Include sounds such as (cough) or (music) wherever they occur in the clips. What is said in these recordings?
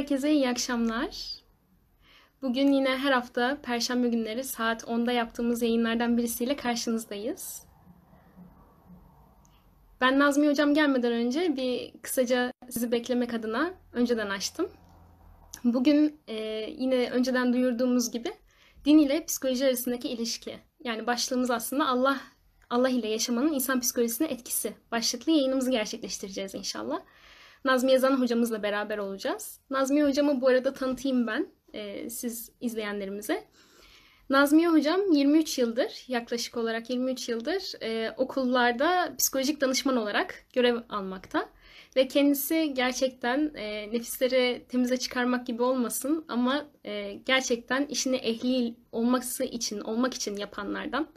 herkese iyi akşamlar. Bugün yine her hafta Perşembe günleri saat 10'da yaptığımız yayınlardan birisiyle karşınızdayız. Ben Nazmi Hocam gelmeden önce bir kısaca sizi beklemek adına önceden açtım. Bugün e, yine önceden duyurduğumuz gibi din ile psikoloji arasındaki ilişki. Yani başlığımız aslında Allah Allah ile yaşamanın insan psikolojisine etkisi başlıklı yayınımızı gerçekleştireceğiz inşallah. Nazmi Yazan hocamızla beraber olacağız. Nazmi hocamı bu arada tanıtayım ben e, siz izleyenlerimize. Nazmiye hocam 23 yıldır, yaklaşık olarak 23 yıldır e, okullarda psikolojik danışman olarak görev almakta. Ve kendisi gerçekten e, nefisleri temize çıkarmak gibi olmasın ama e, gerçekten işini ehli olması için, olmak için yapanlardan.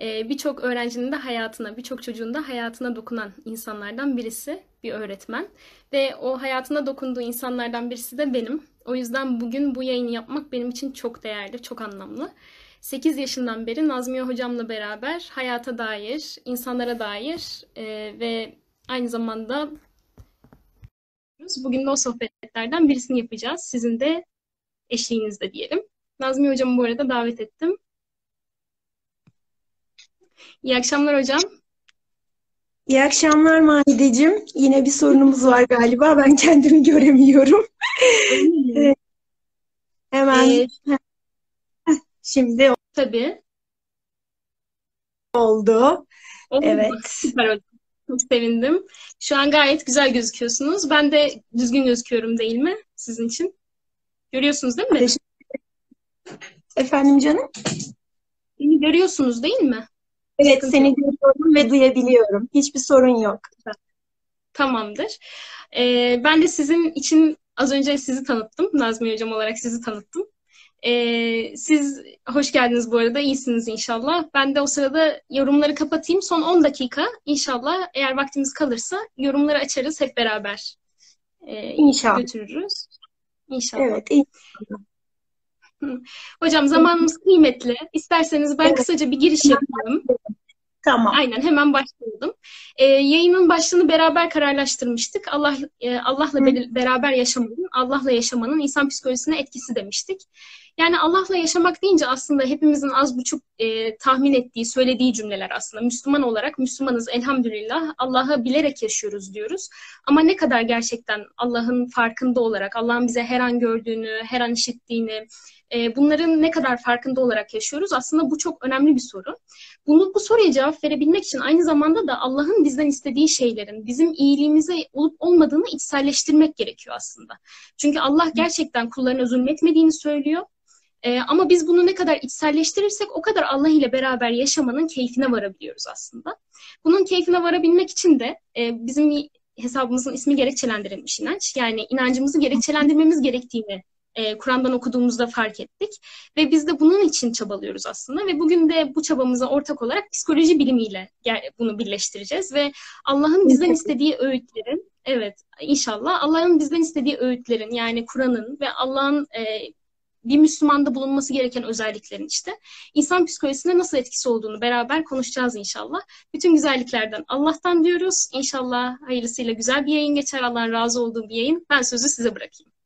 E, birçok öğrencinin de hayatına, birçok çocuğun da hayatına dokunan insanlardan birisi, bir öğretmen. Ve o hayatına dokunduğu insanlardan birisi de benim. O yüzden bugün bu yayını yapmak benim için çok değerli, çok anlamlı. 8 yaşından beri Nazmiye hocamla beraber hayata dair, insanlara dair e, ve aynı zamanda bugün de o sohbetlerden birisini yapacağız. Sizin de eşliğinizde diyelim. Nazmiye hocamı bu arada davet ettim. İyi akşamlar hocam. İyi akşamlar Mahideciğim. Yine bir sorunumuz var galiba. Ben kendimi göremiyorum. (laughs) Hemen Ee, şimdi tabii. oldu. Oldu. Evet. Süper hocam. Çok sevindim. Şu an gayet güzel gözüküyorsunuz. Ben de düzgün gözüküyorum değil mi sizin için? Görüyorsunuz değil mi? Efendim canım? Beni görüyorsunuz değil mi? Evet seni görüyorum ve duyabiliyorum. Hiçbir sorun yok. Tamamdır. Ee, ben de sizin için az önce sizi tanıttım. Nazmi Hocam olarak sizi tanıttım. Ee, siz hoş geldiniz bu arada. İyisiniz inşallah. Ben de o sırada yorumları kapatayım. Son 10 dakika inşallah eğer vaktimiz kalırsa yorumları açarız hep beraber e, İnşallah. götürürüz. İnşallah. Evet. iyi. (laughs) Hocam zamanımız kıymetli. İsterseniz ben Evet. kısaca bir giriş yapayım. Tamam. Aynen hemen başlayalım. Ee, yayının başlığını beraber kararlaştırmıştık. Allah e, Allah'la be- beraber yaşamanın, Allah'la yaşamanın insan psikolojisine etkisi demiştik. Yani Allah'la yaşamak deyince aslında hepimizin az buçuk e, tahmin ettiği, söylediği cümleler aslında. Müslüman olarak Müslümanız elhamdülillah. Allah'ı bilerek yaşıyoruz diyoruz. Ama ne kadar gerçekten Allah'ın farkında olarak, Allah'ın bize her an gördüğünü, her an işittiğini, e, bunların ne kadar farkında olarak yaşıyoruz? Aslında bu çok önemli bir soru. Bunu bu soruya cevap verebilmek için aynı zamanda da Allah'ın bizden istediği şeylerin bizim iyiliğimize olup olmadığını içselleştirmek gerekiyor aslında. Çünkü Allah gerçekten kullarına zulmetmediğini söylüyor. Ee, ama biz bunu ne kadar içselleştirirsek o kadar Allah ile beraber yaşamanın keyfine varabiliyoruz aslında. Bunun keyfine varabilmek için de e, bizim hesabımızın ismi gerekçelendirilmiş inanç. Yani inancımızı gerekçelendirmemiz gerektiğini e, Kur'an'dan okuduğumuzda fark ettik. Ve biz de bunun için çabalıyoruz aslında. Ve bugün de bu çabamıza ortak olarak psikoloji bilimiyle bunu birleştireceğiz. Ve Allah'ın bizden istediği öğütlerin, evet inşallah Allah'ın bizden istediği öğütlerin yani Kur'an'ın ve Allah'ın e, bir Müslümanda bulunması gereken özelliklerin işte insan psikolojisine nasıl etkisi olduğunu beraber konuşacağız inşallah. Bütün güzelliklerden Allah'tan diyoruz. İnşallah hayırlısıyla güzel bir yayın geçer. Allah'ın razı olduğu bir yayın. Ben sözü size bırakayım.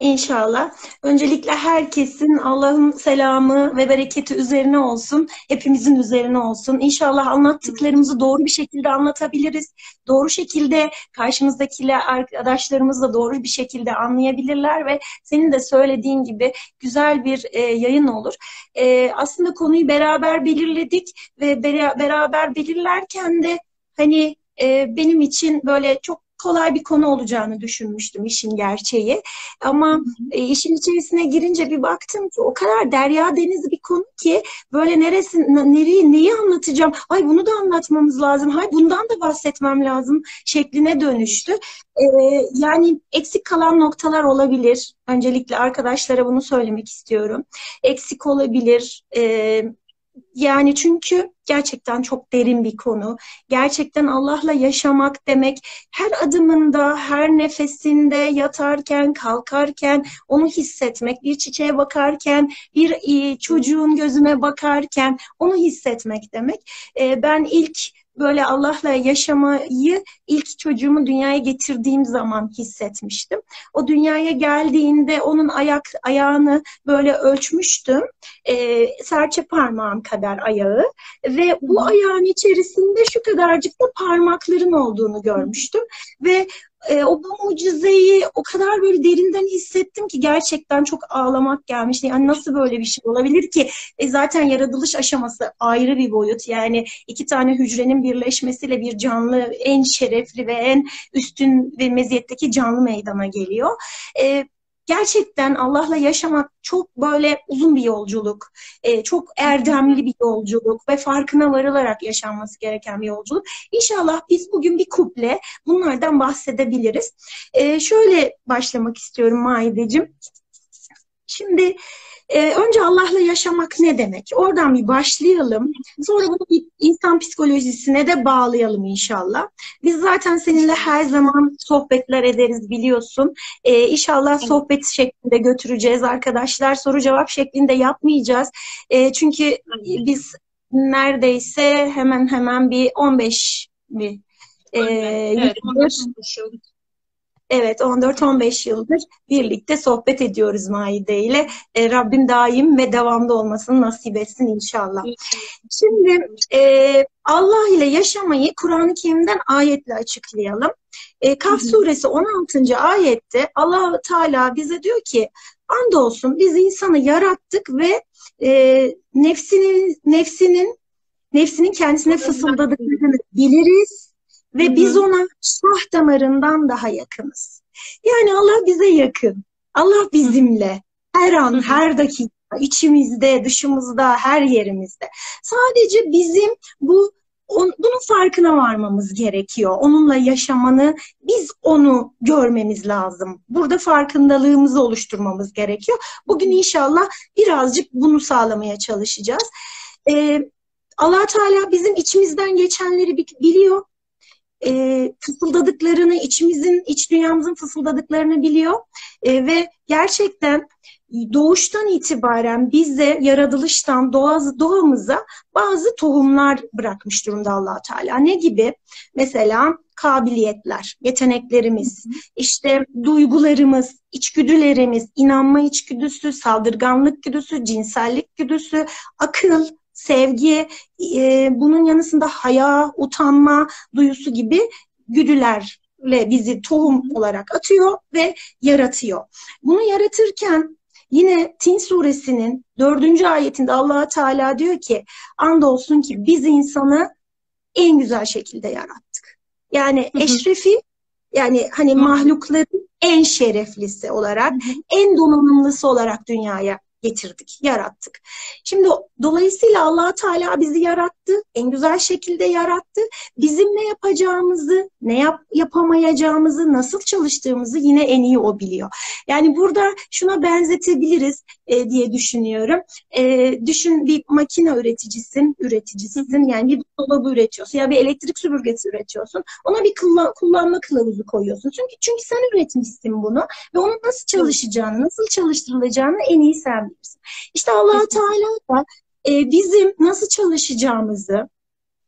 İnşallah. Öncelikle herkesin Allah'ın selamı ve bereketi üzerine olsun. Hepimizin üzerine olsun. İnşallah anlattıklarımızı doğru bir şekilde anlatabiliriz. Doğru şekilde karşımızdakiler arkadaşlarımız da doğru bir şekilde anlayabilirler ve senin de söylediğin gibi güzel bir e, yayın olur. E, aslında konuyu beraber belirledik ve bera- beraber belirlerken de hani e, benim için böyle çok kolay bir konu olacağını düşünmüştüm işin gerçeği. Ama e, işin içerisine girince bir baktım ki o kadar derya deniz bir konu ki böyle neresi, nereyi, neyi anlatacağım? Ay bunu da anlatmamız lazım. Hay bundan da bahsetmem lazım şekline dönüştü. E, yani eksik kalan noktalar olabilir. Öncelikle arkadaşlara bunu söylemek istiyorum. Eksik olabilir. E, yani çünkü gerçekten çok derin bir konu. Gerçekten Allah'la yaşamak demek her adımında, her nefesinde, yatarken, kalkarken onu hissetmek, bir çiçeğe bakarken, bir e, çocuğun gözüne bakarken onu hissetmek demek. E, ben ilk böyle Allah'la yaşamayı ilk çocuğumu dünyaya getirdiğim zaman hissetmiştim. O dünyaya geldiğinde onun ayak ayağını böyle ölçmüştüm. E, serçe parmağım kadar ayağı ve bu ayağın içerisinde şu kadarcık da parmakların olduğunu görmüştüm ve e, o bu mucizeyi o kadar böyle derinden hissettim ki gerçekten çok ağlamak gelmişti. Yani nasıl böyle bir şey olabilir ki? E, zaten yaratılış aşaması ayrı bir boyut. Yani iki tane hücrenin birleşmesiyle bir canlı en şerefli ve en üstün ve meziyetteki canlı meydana geliyor. E, gerçekten Allah'la yaşamak çok böyle uzun bir yolculuk, e, çok erdemli bir yolculuk ve farkına varılarak yaşanması gereken bir yolculuk. İnşallah biz bugün bir kuple bunlardan bahsedebiliriz. E, şöyle başlamak istiyorum Maideciğim. Şimdi ee, önce Allah'la yaşamak ne demek? Oradan bir başlayalım. Sonra bunu bir insan psikolojisine de bağlayalım inşallah. Biz zaten seninle her zaman sohbetler ederiz biliyorsun. Ee, inşallah sohbet şeklinde götüreceğiz arkadaşlar. Soru cevap şeklinde yapmayacağız. Ee, çünkü biz neredeyse hemen hemen bir 15 bir e, evet, 15 yıl Evet 14-15 yıldır birlikte sohbet ediyoruz Maide ile. E, Rabbim daim ve devamlı olmasını nasip etsin inşallah. Şimdi e, Allah ile yaşamayı Kur'an-ı Kerim'den ayetle açıklayalım. E, Kaf suresi 16. ayette allah Teala bize diyor ki andolsun biz insanı yarattık ve e, nefsinin nefsinin nefsinin kendisine fısıldadıklarını biliriz ve Hı-hı. biz ona şah damarından daha yakınız. Yani Allah bize yakın. Allah bizimle. Her an, Hı-hı. her dakika, içimizde, dışımızda, her yerimizde. Sadece bizim bu on, bunun farkına varmamız gerekiyor. Onunla yaşamanı, biz onu görmemiz lazım. Burada farkındalığımızı oluşturmamız gerekiyor. Bugün inşallah birazcık bunu sağlamaya çalışacağız. Ee, allah Teala bizim içimizden geçenleri biliyor e, fısıldadıklarını, içimizin, iç dünyamızın fısıldadıklarını biliyor. E, ve gerçekten doğuştan itibaren bize yaratılıştan doğası, doğamıza bazı tohumlar bırakmış durumda allah Teala. Ne gibi? Mesela kabiliyetler, yeteneklerimiz, işte duygularımız, içgüdülerimiz, inanma içgüdüsü, saldırganlık güdüsü, cinsellik güdüsü, akıl, sevgi, e, bunun yanısında haya, utanma duyusu gibi güdülerle bizi tohum olarak atıyor ve yaratıyor. Bunu yaratırken yine Tin suresinin dördüncü ayetinde allah Teala diyor ki andolsun ki biz insanı en güzel şekilde yarattık. Yani eşrefi yani hani mahlukların en şereflisi olarak, en donanımlısı olarak dünyaya getirdik, yarattık. Şimdi dolayısıyla allah Teala bizi yarattı, en güzel şekilde yarattı. Bizim ne yapacağımızı, ne yap yapamayacağımızı, nasıl çalıştığımızı yine en iyi o biliyor. Yani burada şuna benzetebiliriz e, diye düşünüyorum. E, düşün bir makine üreticisin, üreticisin. Yani bir dolabı üretiyorsun ya bir elektrik süpürgesi üretiyorsun. Ona bir kullan kullanma kılavuzu koyuyorsun. Çünkü çünkü sen üretmişsin bunu ve onun nasıl çalışacağını, nasıl çalıştırılacağını en iyi sen bilirsin. İşte allah Teala da e, bizim nasıl çalışacağımızı,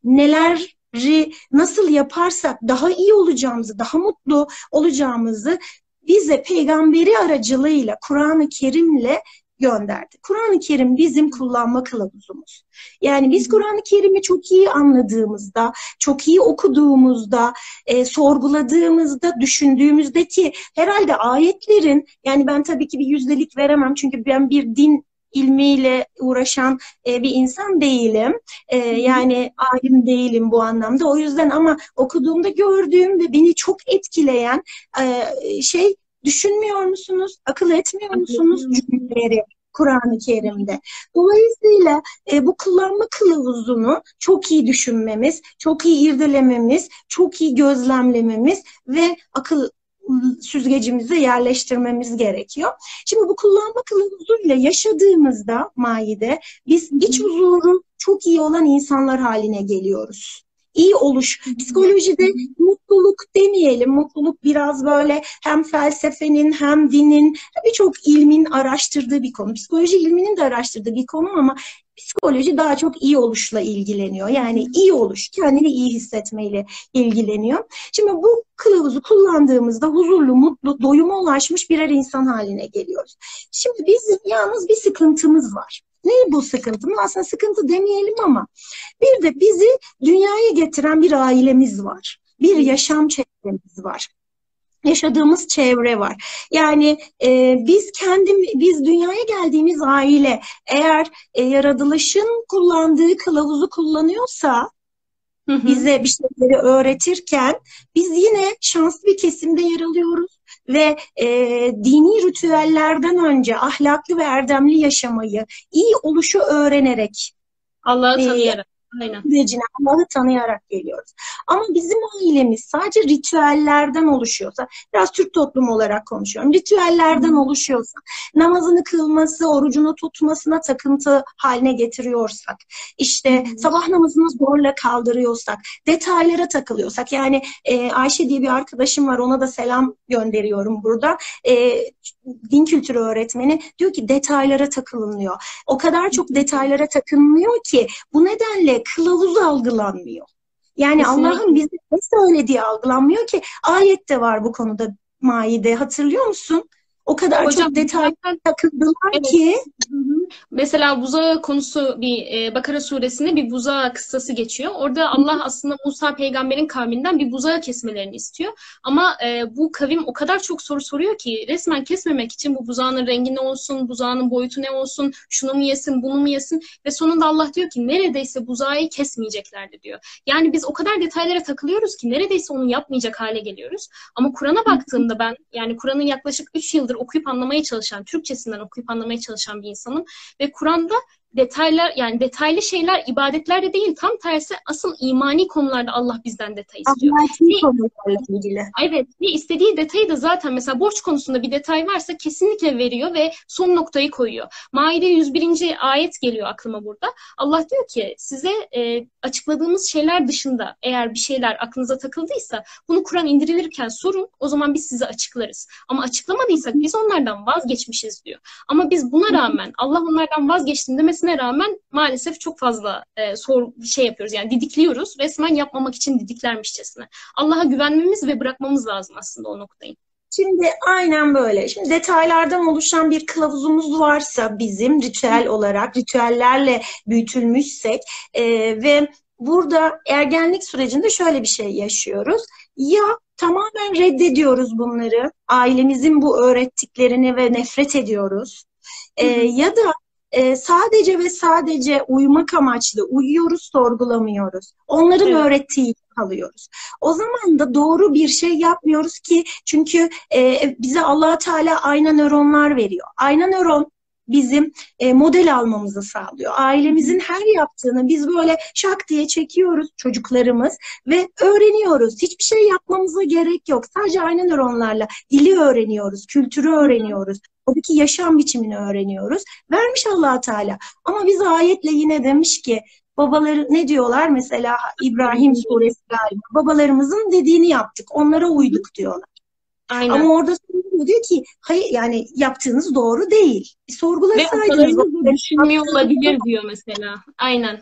neleri nasıl yaparsak daha iyi olacağımızı, daha mutlu olacağımızı bize peygamberi aracılığıyla, Kur'an-ı Kerim'le gönderdi. Kur'an-ı Kerim bizim kullanma kılavuzumuz. Yani biz Kur'an-ı Kerim'i çok iyi anladığımızda, çok iyi okuduğumuzda, e, sorguladığımızda, düşündüğümüzde ki herhalde ayetlerin, yani ben tabii ki bir yüzdelik veremem çünkü ben bir din ilmiyle uğraşan e, bir insan değilim. E, yani alim değilim bu anlamda. O yüzden ama okuduğumda gördüğüm ve beni çok etkileyen e, şey düşünmüyor musunuz? Akıl etmiyor musunuz cümleleri? Kur'an-ı Kerim'de. Dolayısıyla e, bu kullanma kılavuzunu çok iyi düşünmemiz, çok iyi irdelememiz, çok iyi gözlemlememiz ve akıl süzgecimize yerleştirmemiz gerekiyor. Şimdi bu kullanma kılavuzuyla yaşadığımızda Maide biz iç huzuru çok iyi olan insanlar haline geliyoruz iyi oluş. Psikolojide mutluluk demeyelim. Mutluluk biraz böyle hem felsefenin hem dinin birçok ilmin araştırdığı bir konu. Psikoloji ilminin de araştırdığı bir konu ama psikoloji daha çok iyi oluşla ilgileniyor. Yani iyi oluş, kendini iyi hissetmeyle ilgileniyor. Şimdi bu kılavuzu kullandığımızda huzurlu, mutlu, doyuma ulaşmış birer insan haline geliyoruz. Şimdi bizim yalnız bir sıkıntımız var. Ne bu sıkıntımız? Aslında sıkıntı demeyelim ama bir de bizi dünyaya getiren bir ailemiz var. Bir yaşam çevremiz var yaşadığımız çevre var. Yani e, biz kendim biz dünyaya geldiğimiz aile eğer e, yaratılışın kullandığı kılavuzu kullanıyorsa bize bir şeyleri öğretirken biz yine şanslı bir kesimde yer alıyoruz ve e, dini ritüellerden önce ahlaklı ve erdemli yaşamayı, iyi oluşu öğrenerek Allah'ı tanıyarak Aynen. sürecine Allah'ı tanıyarak geliyoruz. Ama bizim ailemiz sadece ritüellerden oluşuyorsa, biraz Türk toplumu olarak konuşuyorum, ritüellerden oluşuyorsa, namazını kılması, orucunu tutmasına takıntı haline getiriyorsak, işte hmm. sabah namazını zorla kaldırıyorsak, detaylara takılıyorsak, yani e, Ayşe diye bir arkadaşım var, ona da selam gönderiyorum burada. E, din kültürü öğretmeni diyor ki detaylara takılınıyor. O kadar çok detaylara takılmıyor ki bu nedenle kılavuz algılanmıyor. Yani Allah'ın bize ne söylediği algılanmıyor ki ayette var bu konuda Maide hatırlıyor musun? O kadar Hocam, çok detay takıldılar evet. ki. Mesela buzağı konusu bir e, Bakara suresinde bir buzağı kıssası geçiyor. Orada Allah aslında Musa peygamberin kavminden bir buzağı kesmelerini istiyor. Ama e, bu kavim o kadar çok soru soruyor ki resmen kesmemek için bu buzağının rengi ne olsun, buzağının boyutu ne olsun, şunu mu yesin, bunu mu yesin ve sonunda Allah diyor ki neredeyse buzağı kesmeyeceklerdi diyor. Yani biz o kadar detaylara takılıyoruz ki neredeyse onu yapmayacak hale geliyoruz. Ama Kur'an'a baktığımda ben yani Kur'an'ın yaklaşık 3 yıldır okuyup anlamaya çalışan, Türkçesinden okuyup anlamaya çalışan bir insanım. Ve Kur'an'da detaylar yani detaylı şeyler ibadetlerde değil tam tersi asıl imani konularda Allah bizden detay istiyor. Ahlaki konularla ilgili. Evet ve istediği detayı da zaten mesela borç konusunda bir detay varsa kesinlikle veriyor ve son noktayı koyuyor. Maide 101. ayet geliyor aklıma burada. Allah diyor ki size e, açıkladığımız şeyler dışında eğer bir şeyler aklınıza takıldıysa bunu Kur'an indirilirken sorun o zaman biz size açıklarız. Ama açıklamadıysak biz onlardan vazgeçmişiz diyor. Ama biz buna rağmen Allah onlardan vazgeçtiğinde mesela demesine rağmen maalesef çok fazla e, sor şey yapıyoruz yani didikliyoruz. Resmen yapmamak için didiklermişçesine. Allah'a güvenmemiz ve bırakmamız lazım aslında o noktayı. Şimdi aynen böyle. Şimdi detaylardan oluşan bir kılavuzumuz varsa bizim ritüel olarak, ritüellerle büyütülmüşsek e, ve burada ergenlik sürecinde şöyle bir şey yaşıyoruz. Ya tamamen reddediyoruz bunları, ailemizin bu öğrettiklerini ve nefret ediyoruz. E, ya da e, sadece ve sadece uyumak amaçlı uyuyoruz, sorgulamıyoruz. Onların evet. öğrettiği kalıyoruz. O zaman da doğru bir şey yapmıyoruz ki çünkü e, bize allah Teala ayna nöronlar veriyor. Ayna nöron bizim e, model almamızı sağlıyor. Ailemizin her yaptığını biz böyle şak diye çekiyoruz çocuklarımız ve öğreniyoruz. Hiçbir şey yapmamıza gerek yok. Sadece aynı nöronlarla dili öğreniyoruz, kültürü öğreniyoruz. Oradaki yaşam biçimini öğreniyoruz. Vermiş allah Teala. Ama biz ayetle yine demiş ki babaları ne diyorlar mesela İbrahim suresi galiba babalarımızın dediğini yaptık onlara uyduk diyorlar. Aynen. Ama orada diyor ki hayır yani yaptığınız doğru değil. Sorgulasaydınız. Ve düşünmüyor olabilir diyor mesela. Aynen.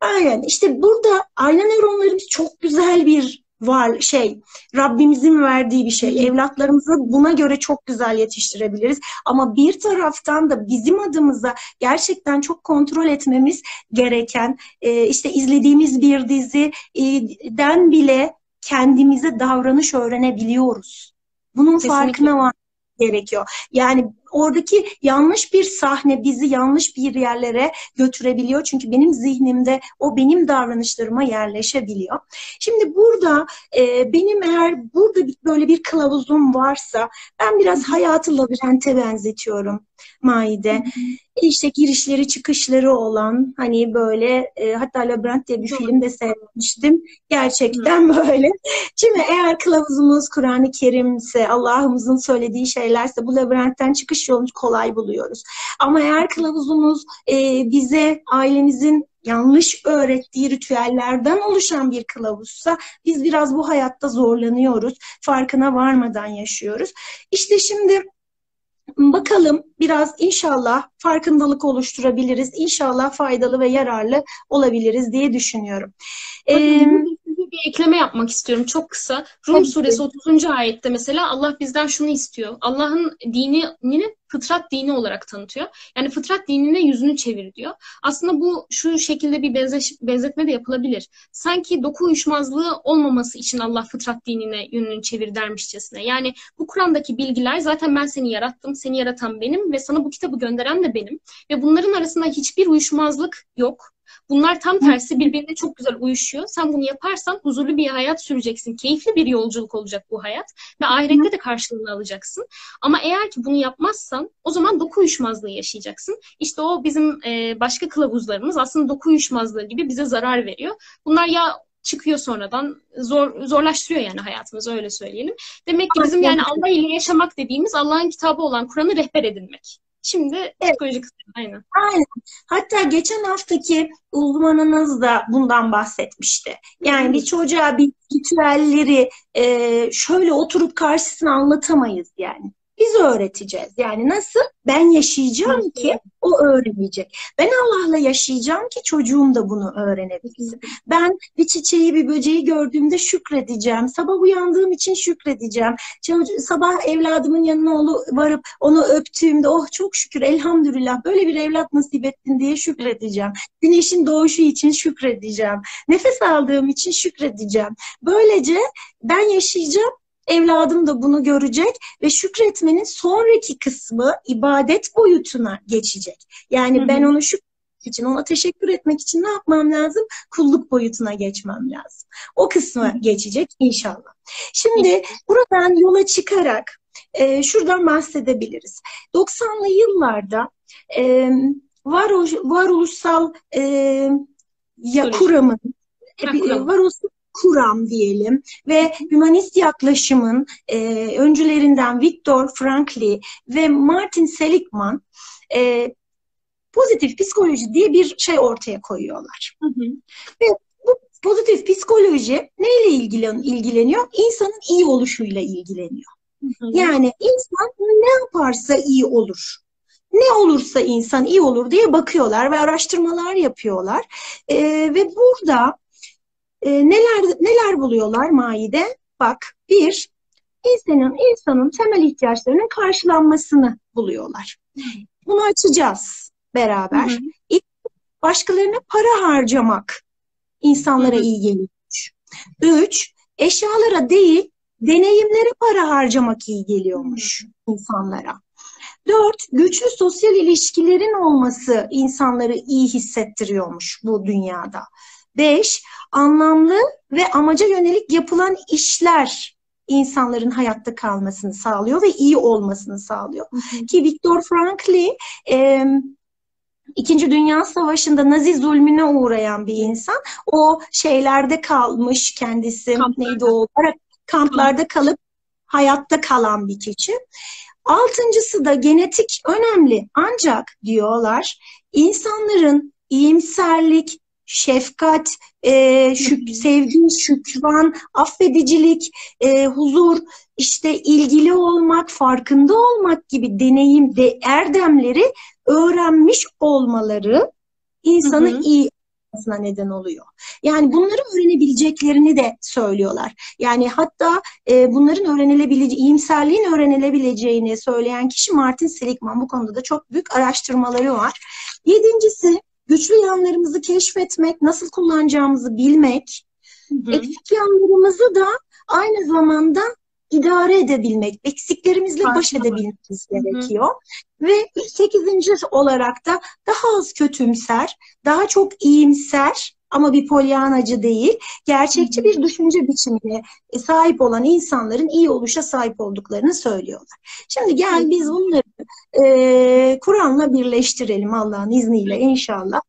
Aynen. İşte burada ayna nöronlarımız çok güzel bir var şey Rabbimizin verdiği bir şey. Evlatlarımızı buna göre çok güzel yetiştirebiliriz. Ama bir taraftan da bizim adımıza gerçekten çok kontrol etmemiz gereken e, işte izlediğimiz bir diziden bile kendimize davranış öğrenebiliyoruz. Bunun Kesinlikle. farkına var gerekiyor. Yani oradaki yanlış bir sahne bizi yanlış bir yerlere götürebiliyor. Çünkü benim zihnimde o benim davranışlarıma yerleşebiliyor. Şimdi burada e, benim eğer burada böyle bir kılavuzum varsa ben biraz hayatı labirente benzetiyorum Maide. İşte girişleri çıkışları olan hani böyle e, hatta Labirent diye bir film de seyretmiştim. Gerçekten böyle. Şimdi eğer kılavuzumuz Kur'an-ı Kerim'se Allah'ımızın söylediği şeylerse bu labirentten çıkış yolunu kolay buluyoruz. Ama eğer kılavuzumuz e, bize ailemizin yanlış öğrettiği ritüellerden oluşan bir kılavuzsa biz biraz bu hayatta zorlanıyoruz. Farkına varmadan yaşıyoruz. İşte şimdi bakalım biraz inşallah farkındalık oluşturabiliriz. İnşallah faydalı ve yararlı olabiliriz diye düşünüyorum. Ee, bir ekleme yapmak istiyorum çok kısa. Rum Tabii. suresi 30. ayette mesela Allah bizden şunu istiyor. Allah'ın dinini fıtrat dini olarak tanıtıyor. Yani fıtrat dinine yüzünü çevir diyor. Aslında bu şu şekilde bir benze, benzetme de yapılabilir. Sanki doku uyuşmazlığı olmaması için Allah fıtrat dinine yönünü çevir dermişçesine. Yani bu Kur'an'daki bilgiler zaten ben seni yarattım, seni yaratan benim ve sana bu kitabı gönderen de benim. Ve bunların arasında hiçbir uyuşmazlık yok. Bunlar tam tersi birbirine çok güzel uyuşuyor. Sen bunu yaparsan huzurlu bir hayat süreceksin. Keyifli bir yolculuk olacak bu hayat. Ve ahirette de karşılığını alacaksın. Ama eğer ki bunu yapmazsan o zaman doku uyuşmazlığı yaşayacaksın. İşte o bizim e, başka kılavuzlarımız aslında doku uyuşmazlığı gibi bize zarar veriyor. Bunlar ya çıkıyor sonradan zor zorlaştırıyor yani hayatımızı öyle söyleyelim. Demek ki bizim yani Allah ile yaşamak dediğimiz Allah'ın kitabı olan Kur'an'ı rehber edinmek. Şimdi evet. psikolojik aynen. Aynen. Hatta geçen haftaki uzmanınız da bundan bahsetmişti. Yani bir çocuğa bir ritüelleri e, şöyle oturup karşısına anlatamayız yani. Biz öğreteceğiz. Yani nasıl? Ben yaşayacağım ki o öğrenecek. Ben Allah'la yaşayacağım ki çocuğum da bunu öğrenebilsin. Ben bir çiçeği, bir böceği gördüğümde şükredeceğim. Sabah uyandığım için şükredeceğim. Sabah evladımın yanına varıp onu öptüğümde oh çok şükür elhamdülillah böyle bir evlat nasip ettin diye şükredeceğim. Güneşin doğuşu için şükredeceğim. Nefes aldığım için şükredeceğim. Böylece ben yaşayacağım Evladım da bunu görecek ve şükretmenin sonraki kısmı ibadet boyutuna geçecek. Yani Hı-hı. ben onu şükür için, ona teşekkür etmek için ne yapmam lazım? Kulluk boyutuna geçmem lazım. O kısmı geçecek inşallah. Şimdi buradan yola çıkarak e, şuradan bahsedebiliriz. 90'lı yıllarda e, varoluş, varoluşsal e, ya, kuramın, e, varoluşsal kuram diyelim ve hümanist yaklaşımın e, öncülerinden Viktor Frankl ve Martin Seligman e, pozitif psikoloji diye bir şey ortaya koyuyorlar. Hı hı. Ve bu pozitif psikoloji neyle ilgilen, ilgileniyor? İnsanın iyi oluşuyla ilgileniyor. Hı hı. Yani insan ne yaparsa iyi olur ne olursa insan iyi olur diye bakıyorlar ve araştırmalar yapıyorlar. ee, ve burada e, neler neler buluyorlar Maide? Bak bir, insanın insanın temel ihtiyaçlarının karşılanmasını buluyorlar. Bunu açacağız beraber. Hı hı. İlk, başkalarına para harcamak insanlara hı hı. iyi geliyormuş. Üç, eşyalara değil deneyimlere para harcamak iyi geliyormuş hı hı. insanlara. Dört, güçlü sosyal ilişkilerin olması insanları iyi hissettiriyormuş bu dünyada. Beş, anlamlı ve amaca yönelik yapılan işler insanların hayatta kalmasını sağlıyor ve iyi olmasını sağlıyor. Ki Viktor Frankl e, İkinci Dünya Savaşı'nda Nazi zulmüne uğrayan bir insan. O şeylerde kalmış kendisi kamplarda. neydi o kamplarda kalıp hayatta kalan bir kişi. Altıncısı da genetik önemli ancak diyorlar insanların iyimserlik, şefkat, e, şük sevgi, şükran, affedicilik, e, huzur, işte ilgili olmak, farkında olmak gibi deneyim de erdemleri öğrenmiş olmaları insanı hı hı. iyi olmasına neden oluyor. Yani bunları öğrenebileceklerini de söylüyorlar. Yani hatta e, bunların öğrenilebileceği, iyimserliğin öğrenilebileceğini söyleyen kişi Martin Seligman. Bu konuda da çok büyük araştırmaları var. Yedincisi güçlü yanlarımızı keşfetmek, nasıl kullanacağımızı bilmek, hı eksik yanlarımızı da aynı zamanda idare edebilmek, eksiklerimizle baş edebilmemiz gerekiyor. Ve sekizinci olarak da daha az kötümser, daha çok iyimser ama bir polyanacı değil, gerçekçi bir düşünce biçimine sahip olan insanların iyi oluşa sahip olduklarını söylüyorlar. Şimdi gel biz bunları e, Kur'an'la birleştirelim Allah'ın izniyle inşallah.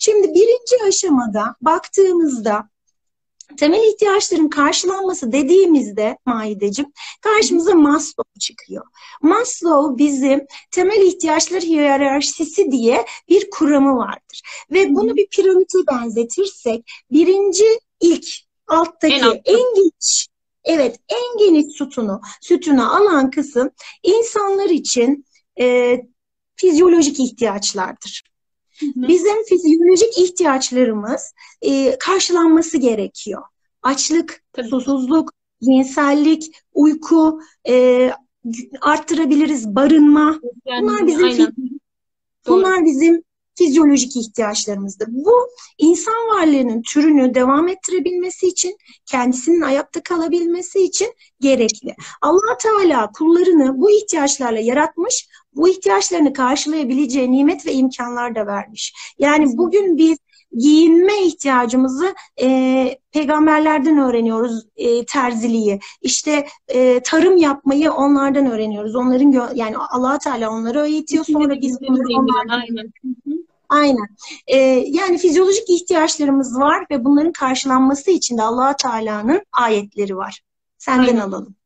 Şimdi birinci aşamada baktığımızda temel ihtiyaçların karşılanması dediğimizde Maideciğim karşımıza Maslow çıkıyor. Maslow bizim temel ihtiyaçlar hiyerarşisi diye bir kuramı vardır. Ve bunu bir piramite benzetirsek birinci ilk alttaki en, en geniş evet en geniş sütunu sütunu alan kısım insanlar için e, fizyolojik ihtiyaçlardır. Bizim fizyolojik ihtiyaçlarımız e, karşılanması gerekiyor. Açlık, Tabii. susuzluk, cinsellik, uyku, e, arttırabiliriz barınma. Yani, bunlar bizim aynen. bunlar bizim fizyolojik ihtiyaçlarımızdır. Bu insan varlığının türünü devam ettirebilmesi için, kendisinin ayakta kalabilmesi için gerekli. Allah Teala kullarını bu ihtiyaçlarla yaratmış, bu ihtiyaçlarını karşılayabileceği nimet ve imkanlar da vermiş. Yani bugün biz giyinme ihtiyacımızı e, peygamberlerden öğreniyoruz e, terziliği. İşte e, tarım yapmayı onlardan öğreniyoruz. Onların yani Allah Teala onları öğretiyor sonra biz bunları onlardan Aynen. Aynen. Ee, yani fizyolojik ihtiyaçlarımız var ve bunların karşılanması için de Allah Teala'nın ayetleri var. Senden Aynen. alalım.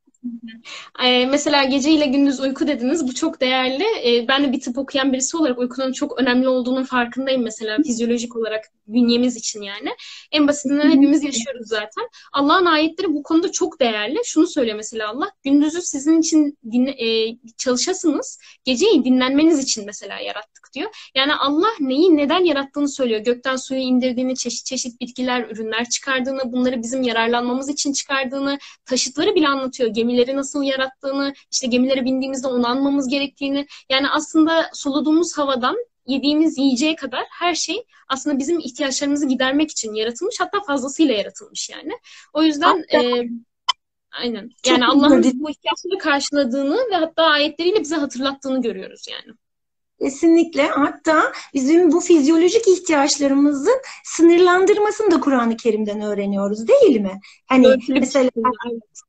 Ee, mesela gece ile gündüz uyku dediniz. Bu çok değerli. Ee, ben de bir tıp okuyan birisi olarak uykunun çok önemli olduğunun farkındayım mesela fizyolojik olarak bünyemiz için yani. En basitinden hepimiz yaşıyoruz zaten. Allah'ın ayetleri bu konuda çok değerli. Şunu söylüyor mesela Allah. Gündüzü sizin için dinle, e, çalışasınız. Geceyi dinlenmeniz için mesela diyor. Yani Allah neyi neden yarattığını söylüyor. Gökten suyu indirdiğini, çeşit çeşit bitkiler, ürünler çıkardığını, bunları bizim yararlanmamız için çıkardığını, taşıtları bile anlatıyor. Gemileri nasıl yarattığını, işte gemilere bindiğimizde onu anmamız gerektiğini. Yani aslında soluduğumuz havadan yediğimiz yiyeceğe kadar her şey aslında bizim ihtiyaçlarımızı gidermek için yaratılmış. Hatta fazlasıyla yaratılmış yani. O yüzden hatta, e, aynen. Yani Allah'ın bu ihtiyaçları karşıladığını ve hatta ayetleriyle bize hatırlattığını görüyoruz yani. Kesinlikle. Hatta bizim bu fizyolojik ihtiyaçlarımızın sınırlandırmasını da Kur'an-ı Kerim'den öğreniyoruz değil mi? Hani ölçülü mesela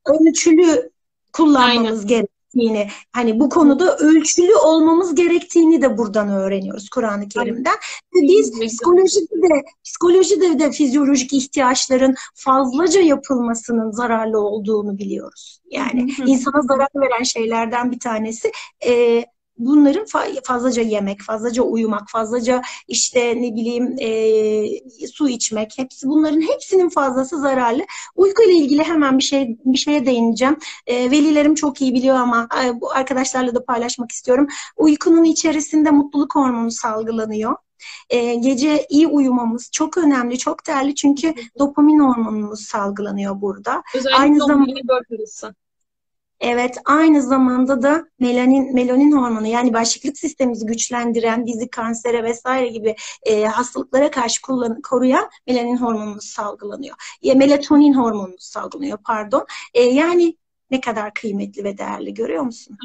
ölçülü kullanmamız gerektiğini, hani bu konuda ölçülü olmamız gerektiğini de buradan öğreniyoruz Kur'an-ı Kerim'den. Ve biz psikolojide de psikolojide de fizyolojik ihtiyaçların fazlaca yapılmasının zararlı olduğunu biliyoruz. Yani insana zarar veren şeylerden bir tanesi e, bunların fazlaca yemek, fazlaca uyumak, fazlaca işte ne bileyim e, su içmek, hepsi bunların hepsinin fazlası zararlı. Uyku ile ilgili hemen bir şey bir şeye değineceğim. E, velilerim çok iyi biliyor ama e, bu arkadaşlarla da paylaşmak istiyorum. Uykunun içerisinde mutluluk hormonu salgılanıyor. E, gece iyi uyumamız çok önemli, çok değerli çünkü dopamin hormonumuz salgılanıyor burada. Özellikle Aynı zamanda Evet, aynı zamanda da melanin melanin hormonu yani bağışıklık sistemimizi güçlendiren, bizi kansere vesaire gibi e, hastalıklara karşı kullan, koruyan melanin hormonumuz salgılanıyor. Ya melatonin hormonumuz salgılanıyor pardon. E, yani ne kadar kıymetli ve değerli görüyor musun?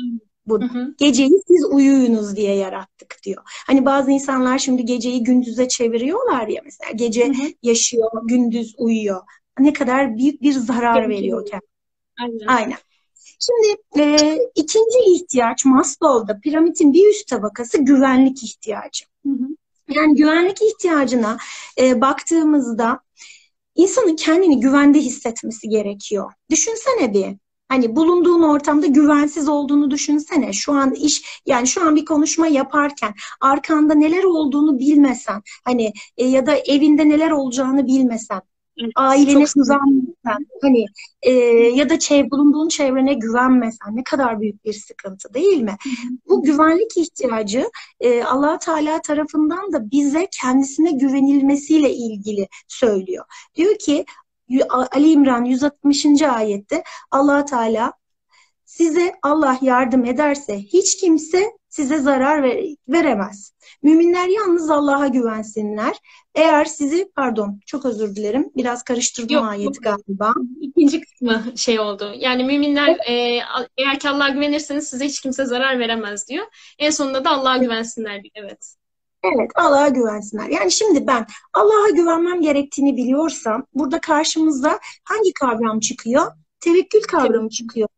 Bu geceyi siz uyuyunuz diye yarattık diyor. Hani bazı insanlar şimdi geceyi gündüze çeviriyorlar ya mesela gece hı hı. yaşıyor, gündüz uyuyor. Ne kadar büyük bir zarar veriyor kendine. Aynen. Aynen. Şimdi e, ikinci ihtiyaç Maslow'da piramidin bir üst tabakası güvenlik ihtiyacı. Hı hı. Yani güvenlik ihtiyacına e, baktığımızda insanın kendini güvende hissetmesi gerekiyor. Düşünsene bir. Hani bulunduğun ortamda güvensiz olduğunu düşünsene. Şu an iş yani şu an bir konuşma yaparken arkanda neler olduğunu bilmesen hani e, ya da evinde neler olacağını bilmesen ailene güvenmesen, hani e, ya da çev bulunduğun çevrene güvenmesen ne kadar büyük bir sıkıntı değil mi? Bu güvenlik ihtiyacı e, allah Teala tarafından da bize kendisine güvenilmesiyle ilgili söylüyor. Diyor ki Ali İmran 160. ayette allah Teala size Allah yardım ederse hiç kimse size zarar veremez. Müminler yalnız Allah'a güvensinler. Eğer sizi, pardon çok özür dilerim, biraz karıştırdım Yok, ayeti galiba. İkinci kısmı şey oldu. Yani müminler e, eğer ki Allah'a güvenirseniz size hiç kimse zarar veremez diyor. En sonunda da Allah'a güvensinler diyor. Evet. Evet, Allah'a güvensinler. Yani şimdi ben Allah'a güvenmem gerektiğini biliyorsam burada karşımıza hangi kavram çıkıyor? Tevekkül kavramı çıkıyor.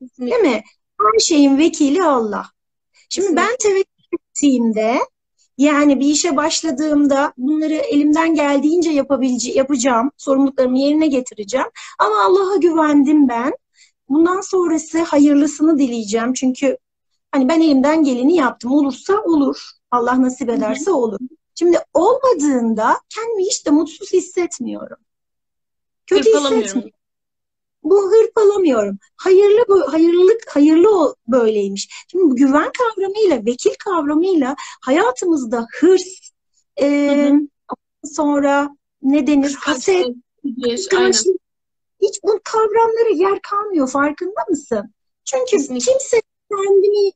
Kesinlikle. Değil mi? Her şeyin vekili Allah. Şimdi ben tevekkül ettiğimde Yani bir işe başladığımda bunları elimden geldiğince yapabilece yapacağım. Sorumluluklarımı yerine getireceğim. Ama Allah'a güvendim ben. Bundan sonrası hayırlısını dileyeceğim. Çünkü hani ben elimden geleni yaptım. Olursa olur. Allah nasip ederse olur. Şimdi olmadığında kendimi hiç de mutsuz hissetmiyorum. Kötü hissetmiyorum. Bu hırpalamıyorum. Hayırlı bu hayırlılık hayırlı böyleymiş. Şimdi bu güven kavramıyla, vekil kavramıyla hayatımızda hırs, e, sonra ne denir? Haset, kıskançlık. Hiç bu kavramlara yer kalmıyor. Farkında mısın? Çünkü Kesinlikle. kimse kendini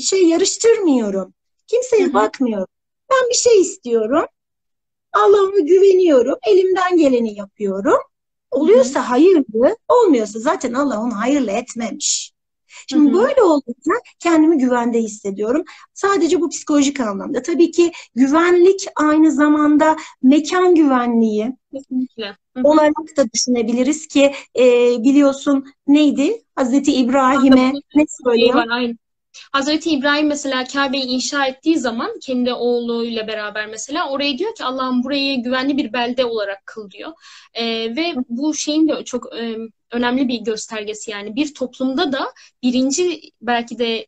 şey yarıştırmıyorum. Kimseye Hı-hı. bakmıyorum. Ben bir şey istiyorum. Allah'ıma güveniyorum. Elimden geleni yapıyorum. Oluyorsa hayırlı, olmuyorsa zaten Allah onu hayırlı etmemiş. Şimdi Hı-hı. böyle olunca kendimi güvende hissediyorum. Sadece bu psikolojik anlamda. Tabii ki güvenlik aynı zamanda mekan güvenliği Kesinlikle. olarak da düşünebiliriz ki e, biliyorsun neydi? Hazreti İbrahim'e ne söylüyor? Hazreti İbrahim mesela Kabe'yi inşa ettiği zaman kendi oğluyla beraber mesela oraya diyor ki Allah'ım burayı güvenli bir belde olarak kıl diyor. E, ve bu şeyin de çok e, önemli bir göstergesi yani bir toplumda da birinci belki de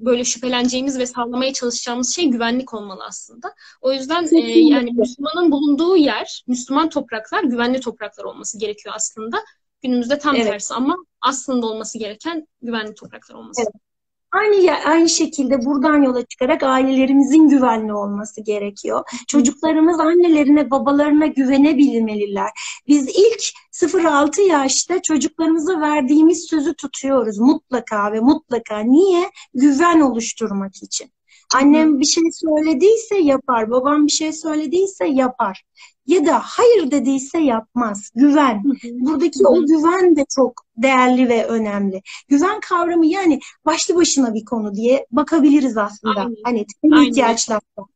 böyle şüpheleneceğimiz ve sağlamaya çalışacağımız şey güvenlik olmalı aslında. O yüzden e, yani Müslümanın bulunduğu yer, Müslüman topraklar güvenli topraklar olması gerekiyor aslında. Günümüzde tam evet. tersi ama aslında olması gereken güvenli topraklar olması. Evet. Aynı aynı şekilde buradan yola çıkarak ailelerimizin güvenli olması gerekiyor. Çocuklarımız annelerine, babalarına güvenebilmeliler. Biz ilk 0-6 yaşta çocuklarımıza verdiğimiz sözü tutuyoruz mutlaka ve mutlaka. Niye? Güven oluşturmak için. Annem bir şey söylediyse yapar, babam bir şey söylediyse yapar ya da hayır dediyse yapmaz. Güven. Buradaki o güven de çok değerli ve önemli. Güven kavramı yani başlı başına bir konu diye bakabiliriz aslında. Aynen. Hani temel ihtiyaçlardan.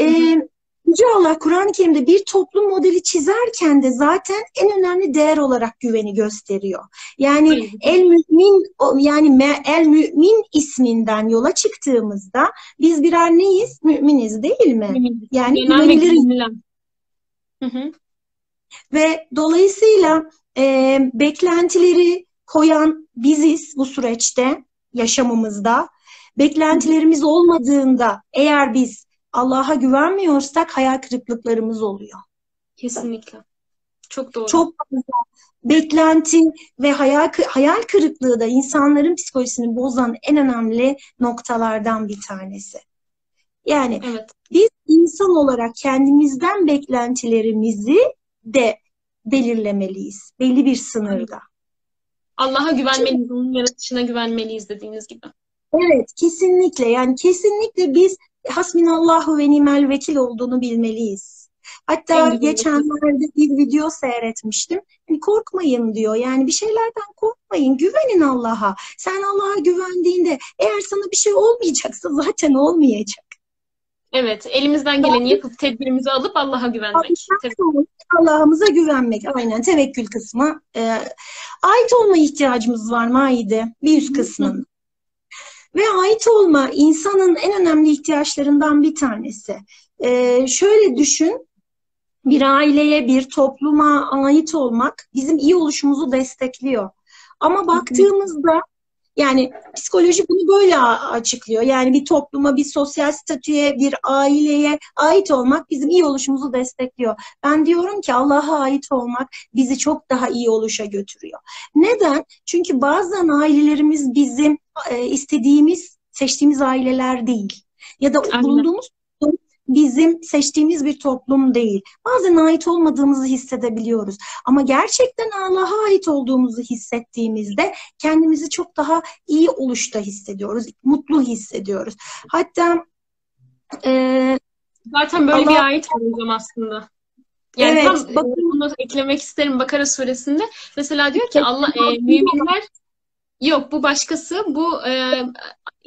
Ee, Yüce Allah Kur'an-ı Kerim'de bir toplum modeli çizerken de zaten en önemli değer olarak güveni gösteriyor. Yani el mümin yani el mümin isminden yola çıktığımızda biz birer neyiz? Müminiz değil mi? Yani güveniliriz. Hı hı. Ve dolayısıyla e, beklentileri koyan biziz bu süreçte yaşamımızda. Beklentilerimiz olmadığında eğer biz Allah'a güvenmiyorsak hayal kırıklıklarımız oluyor. Kesinlikle. Çok doğru. Çok fazla beklenti ve hayal hayal kırıklığı da insanların psikolojisini bozan en önemli noktalardan bir tanesi. Yani evet. biz insan olarak kendimizden beklentilerimizi de belirlemeliyiz. Belli bir sınırda. Allah'a güvenmeliyiz, onun yaratışına güvenmeliyiz dediğiniz gibi. Evet, kesinlikle. Yani kesinlikle biz hasbinallahu ve nimel vekil olduğunu bilmeliyiz. Hatta en geçenlerde bir video seyretmiştim. Yani korkmayın diyor. Yani bir şeylerden korkmayın. Güvenin Allah'a. Sen Allah'a güvendiğinde eğer sana bir şey olmayacaksa zaten olmayacak. Evet, elimizden geleni yapıp tedbirimizi alıp Allah'a güvenmek. Allah'ımıza güvenmek, aynen tevekkül kısmı. E, ait olma ihtiyacımız var Maide, bir üst kısmın. Ve ait olma insanın en önemli ihtiyaçlarından bir tanesi. E, şöyle düşün, bir aileye, bir topluma ait olmak bizim iyi oluşumuzu destekliyor. Ama baktığımızda yani psikoloji bunu böyle açıklıyor. Yani bir topluma, bir sosyal statüye, bir aileye ait olmak bizim iyi oluşumuzu destekliyor. Ben diyorum ki Allah'a ait olmak bizi çok daha iyi oluşa götürüyor. Neden? Çünkü bazen ailelerimiz bizim e, istediğimiz, seçtiğimiz aileler değil. Ya da Aynen. bulunduğumuz bizim seçtiğimiz bir toplum değil. Bazen ait olmadığımızı hissedebiliyoruz. Ama gerçekten Allah'a ait olduğumuzu hissettiğimizde kendimizi çok daha iyi oluşta hissediyoruz. Mutlu hissediyoruz. Hatta e, zaten böyle Allah... bir ayet olacağım aslında. Yani evet, tam bakın. bunu eklemek isterim Bakara suresinde. Mesela diyor ki Allah e, müminler Yok bu başkası. Bu e,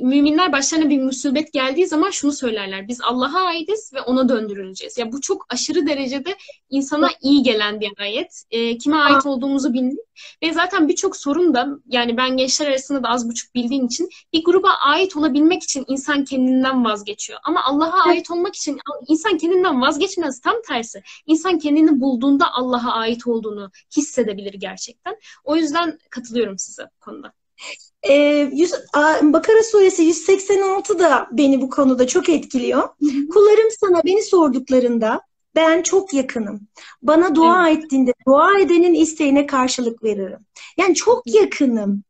müminler başlarına bir musibet geldiği zaman şunu söylerler. Biz Allah'a aitiz ve ona döndürüleceğiz. Ya bu çok aşırı derecede insana iyi gelen bir ayet. E, kime ait olduğumuzu bildik. Ve zaten birçok sorun da yani ben gençler arasında da az buçuk bildiğim için bir gruba ait olabilmek için insan kendinden vazgeçiyor. Ama Allah'a ait olmak için insan kendinden vazgeçmez. Tam tersi. İnsan kendini bulduğunda Allah'a ait olduğunu hissedebilir gerçekten. O yüzden katılıyorum size bu konuda. Ee, yüz, Bakara suresi 186 da beni bu konuda çok etkiliyor. Hı hı. Kullarım sana beni sorduklarında ben çok yakınım. Bana dua evet. ettiğinde dua edenin isteğine karşılık veririm. Yani çok yakınım.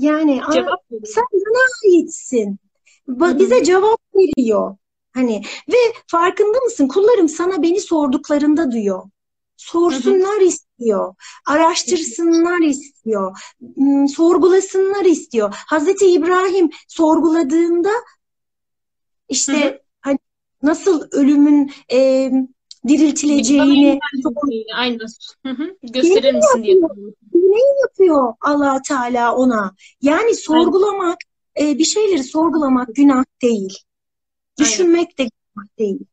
Yani cevap sen bana aitsin. Ba- bize cevap veriyor. Hani ve farkında mısın? Kullarım sana beni sorduklarında diyor. Sorsunlar hı hı. İstiyor. Araştırsınlar istiyor. Hmm, sorgulasınlar istiyor. Hazreti İbrahim sorguladığında işte hı hı. hani nasıl ölümün e, diriltileceğini aynı gösterir misin diye. Ne yapıyor Allah Teala ona? Yani sorgulamak, e, bir şeyleri sorgulamak günah değil. Düşünmek Aynen. de günah değil.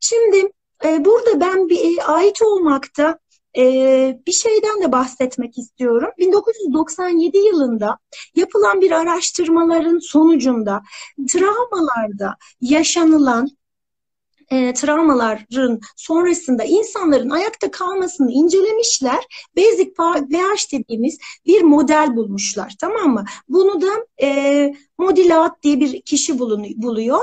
Şimdi e, burada ben bir e, ait olmakta e, bir şeyden de bahsetmek istiyorum. 1997 yılında yapılan bir araştırmaların sonucunda travmalarda yaşanılan e, travmaların sonrasında insanların ayakta kalmasını incelemişler. Basic pH dediğimiz bir model bulmuşlar tamam mı? Bunu da e, Modilat diye bir kişi buluyor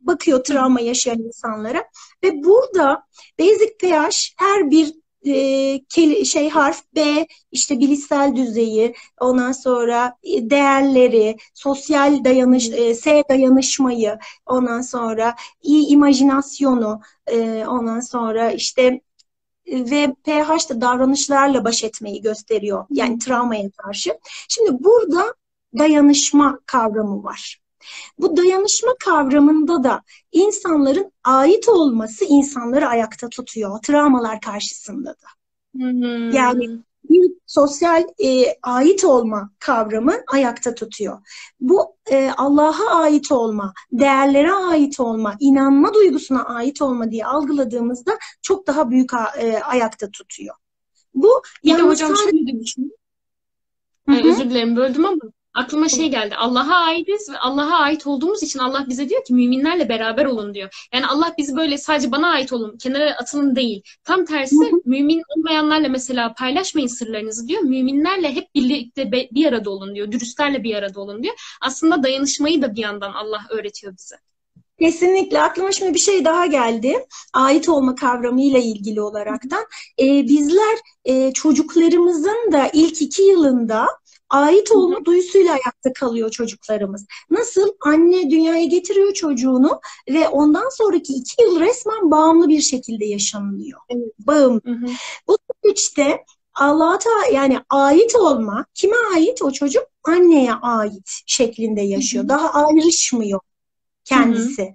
bakıyor travma yaşayan insanlara ve burada basic pH her bir e, şey harf B işte bilişsel düzeyi ondan sonra e, değerleri sosyal dayanış e, S dayanışmayı ondan sonra iyi imajinasyonu e, ondan sonra işte e, ve pH da davranışlarla baş etmeyi gösteriyor. Yani travmaya karşı. Şimdi burada dayanışma kavramı var. Bu dayanışma kavramında da insanların ait olması insanları ayakta tutuyor. Travmalar karşısında da. Hmm. Yani bir sosyal e, ait olma kavramı ayakta tutuyor. Bu e, Allah'a ait olma, değerlere ait olma, inanma duygusuna ait olma diye algıladığımızda çok daha büyük e, ayakta tutuyor. Bu bir de hocam sadece... şöyle düşünün. Özür dilerim böldüm ama aklıma şey geldi. Allah'a aitiz ve Allah'a ait olduğumuz için Allah bize diyor ki müminlerle beraber olun diyor. Yani Allah bizi böyle sadece bana ait olun, kenara atılın değil. Tam tersi mümin olmayanlarla mesela paylaşmayın sırlarınızı diyor. Müminlerle hep birlikte bir arada olun diyor. Dürüstlerle bir arada olun diyor. Aslında dayanışmayı da bir yandan Allah öğretiyor bize. Kesinlikle. Aklıma şimdi bir şey daha geldi. Ait olma kavramıyla ilgili olaraktan. Ee, bizler e, çocuklarımızın da ilk iki yılında ait olma Hı-hı. duyusuyla ayakta kalıyor çocuklarımız. Nasıl? Anne dünyaya getiriyor çocuğunu ve ondan sonraki iki yıl resmen bağımlı bir şekilde yaşanılıyor. Evet. Bağım. Hı-hı. Bu süreçte Allah'a yani ait olma, kime ait o çocuk? Anneye ait şeklinde yaşıyor. Hı-hı. Daha ayrışmıyor kendisi. Hı-hı.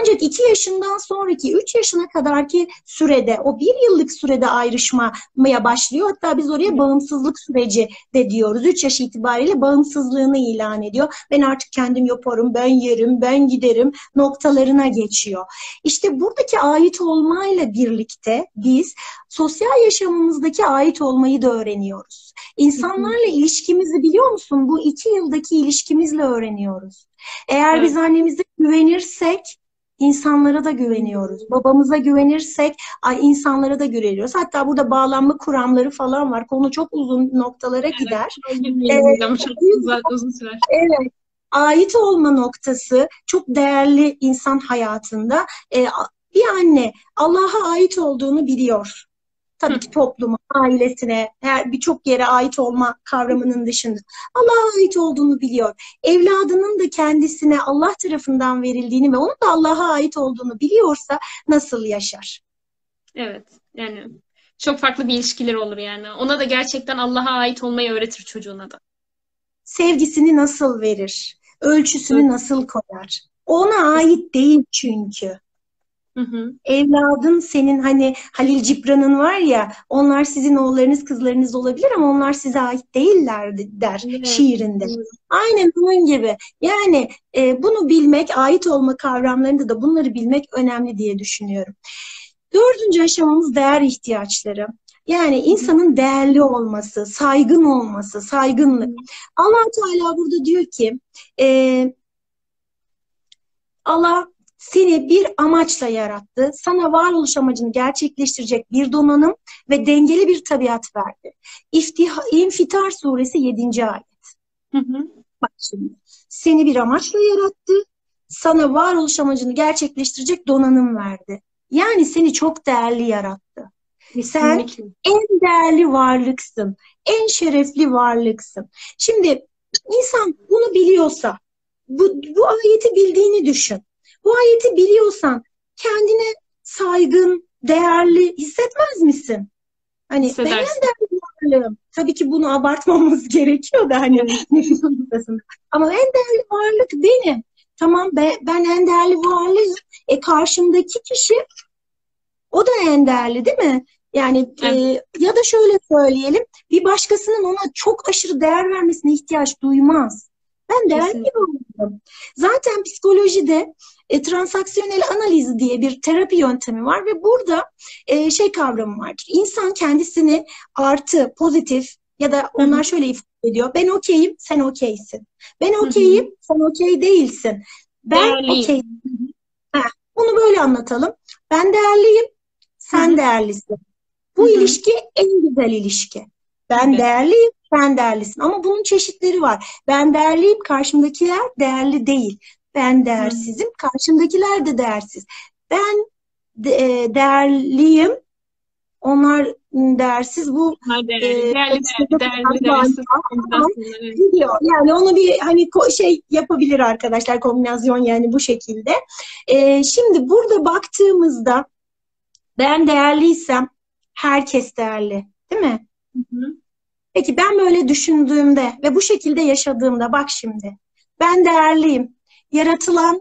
Ancak iki yaşından sonraki üç yaşına kadarki sürede o bir yıllık sürede ayrışmaya başlıyor. Hatta biz oraya bağımsızlık süreci de diyoruz. Üç yaş itibariyle bağımsızlığını ilan ediyor. Ben artık kendim yaparım, ben yerim, ben giderim noktalarına geçiyor. İşte buradaki ait olmayla birlikte biz sosyal yaşamımızdaki ait olmayı da öğreniyoruz. İnsanlarla ilişkimizi biliyor musun? Bu iki yıldaki ilişkimizle öğreniyoruz. Eğer evet. biz annemize güvenirsek insanlara da güveniyoruz. Babamıza güvenirsek ay insanlara da güveniyoruz. Hatta burada bağlanma kuramları falan var. Konu çok uzun noktalara evet, gider. Evet, çok uzun, uzun sürer. Evet. Ait olma noktası çok değerli insan hayatında. Ee, bir anne Allah'a ait olduğunu biliyor. Tabii ki topluma, ailesine, her birçok yere ait olma kavramının dışında Allah'a ait olduğunu biliyor. Evladının da kendisine Allah tarafından verildiğini ve onun da Allah'a ait olduğunu biliyorsa nasıl yaşar? Evet. Yani çok farklı bir ilişkiler olur yani. Ona da gerçekten Allah'a ait olmayı öğretir çocuğuna da. Sevgisini nasıl verir? Ölçüsünü evet. nasıl koyar? Ona ait değil çünkü. Hı hı. Evladın senin hani Halil Cibran'ın var ya onlar sizin oğullarınız kızlarınız olabilir ama onlar size ait değiller der Evet. şiirinde. Evet. Aynen bunun gibi. Yani e, bunu bilmek, ait olma kavramlarında da bunları bilmek önemli diye düşünüyorum. Dördüncü aşamamız değer ihtiyaçları. Yani insanın değerli olması, saygın olması, saygınlık. allah Teala burada diyor ki e, Allah seni bir amaçla yarattı. Sana varoluş amacını gerçekleştirecek bir donanım ve dengeli bir tabiat verdi. İftiha, İnfitar suresi 7. ayet. Hı hı. Bak şimdi. Seni bir amaçla yarattı. Sana varoluş amacını gerçekleştirecek donanım verdi. Yani seni çok değerli yarattı. Sen en değerli varlıksın. En şerefli varlıksın. Şimdi insan bunu biliyorsa, bu, bu ayeti bildiğini düşün. Bu ayeti biliyorsan kendine saygın, değerli hissetmez misin? Hani ben en değerli varlığım. Tabii ki bunu abartmamamız (laughs) gerekiyor da hani nefis noktasında. Ama en değerli varlık benim. Tamam be- ben en değerli varlığım. E karşımdaki kişi o da en değerli değil mi? Yani e, ya da şöyle söyleyelim bir başkasının ona çok aşırı değer vermesine ihtiyaç duymaz. Ben değerli bir varlığım. Zaten psikolojide e, transaksiyonel analiz diye bir terapi yöntemi var ve burada e, şey kavramı vardır. İnsan kendisini artı, pozitif ya da onlar şöyle ifade ediyor. Ben okeyim, sen okeysin. Ben okeyim, sen okey değilsin. Ben Değerliyim. okey. Heh, bunu böyle anlatalım. Ben değerliyim, sen Hı hı. değerlisin. Bu Hı hı. ilişki en güzel ilişki. Ben Evet. değerliyim, sen değerlisin. Ama bunun çeşitleri var. Ben değerliyim, karşımdakiler değerli değil. Ben değersizim, karşımdakiler de değersiz. Ben de- e, değerliyim, onlar değersiz. Bu değerli, e, değerli, değerli, değerli. Yani onu bir hani şey yapabilir arkadaşlar kombinasyon yani bu şekilde. Ee, şimdi burada baktığımızda ben değerliysem herkes değerli, değil mi? Hı hı. Peki ben böyle düşündüğümde ve bu şekilde yaşadığımda bak şimdi ben değerliyim. Yaratılan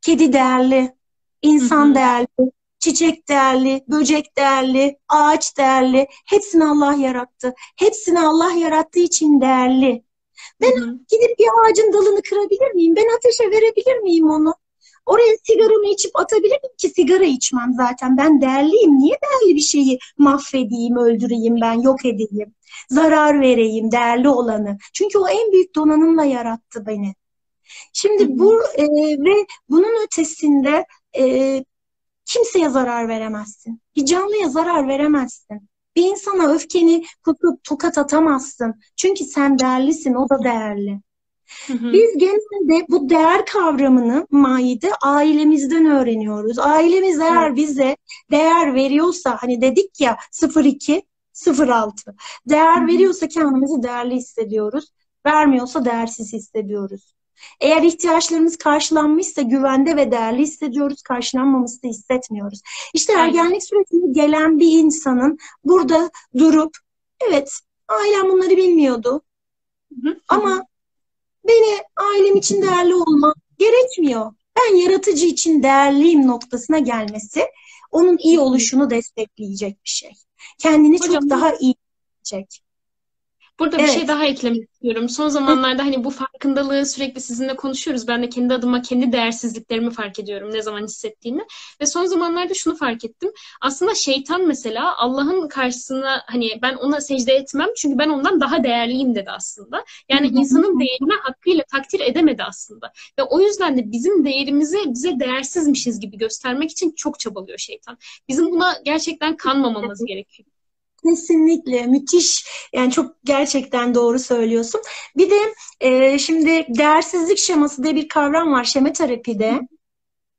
kedi değerli, insan değerli, çiçek değerli, böcek değerli, ağaç değerli. Hepsini Allah yarattı. Hepsini Allah yarattığı için değerli. Ben Hı hı. gidip bir ağacın dalını kırabilir miyim? Ben ateşe verebilir miyim onu? Oraya sigaramı içip atabilir miyim ki sigara içmem zaten. Ben değerliyim. Niye değerli bir şeyi mahvedeyim, öldüreyim ben, yok edeyim? Zarar vereyim değerli olanı. Çünkü o en büyük donanımla yarattı beni. Şimdi bu e, ve bunun ötesinde e, kimseye zarar veremezsin. Bir canlıya zarar veremezsin. Bir insana öfkeni tutup tokat atamazsın. Çünkü sen değerlisin, o da değerli. Hı hı. Biz genelde bu değer kavramını Maide ailemizden öğreniyoruz. Ailemiz eğer bize değer veriyorsa hani dedik ya 02 06 değer hı. veriyorsa kendimizi değerli hissediyoruz. Vermiyorsa değersiz hissediyoruz. Eğer ihtiyaçlarımız karşılanmışsa güvende ve değerli hissediyoruz, karşılanmamışsa hissetmiyoruz. İşte ergenlik sürecine gelen bir insanın burada durup evet ailem bunları bilmiyordu Hı hı. ama beni ailem için değerli olma gerekmiyor. Ben yaratıcı için değerliyim noktasına gelmesi onun iyi oluşunu destekleyecek bir şey. Kendini Hocam, çok daha iyi hissedecek. Burada bir Evet. şey daha eklemek istiyorum. Son zamanlarda hani bu farkındalığı sürekli sizinle konuşuyoruz. Ben de kendi adıma kendi değersizliklerimi fark ediyorum ne zaman hissettiğimi. Ve son zamanlarda şunu fark ettim. Aslında şeytan mesela Allah'ın karşısına hani ben ona secde etmem çünkü ben ondan daha değerliyim dedi aslında. Yani insanın değerini hakkıyla takdir edemedi aslında. Ve o yüzden de bizim değerimizi bize değersizmişiz gibi göstermek için çok çabalıyor şeytan. Bizim buna gerçekten kanmamamız gerekiyor. Kesinlikle müthiş yani çok gerçekten doğru söylüyorsun. Bir de e, şimdi değersizlik şeması diye bir kavram var şema terapide.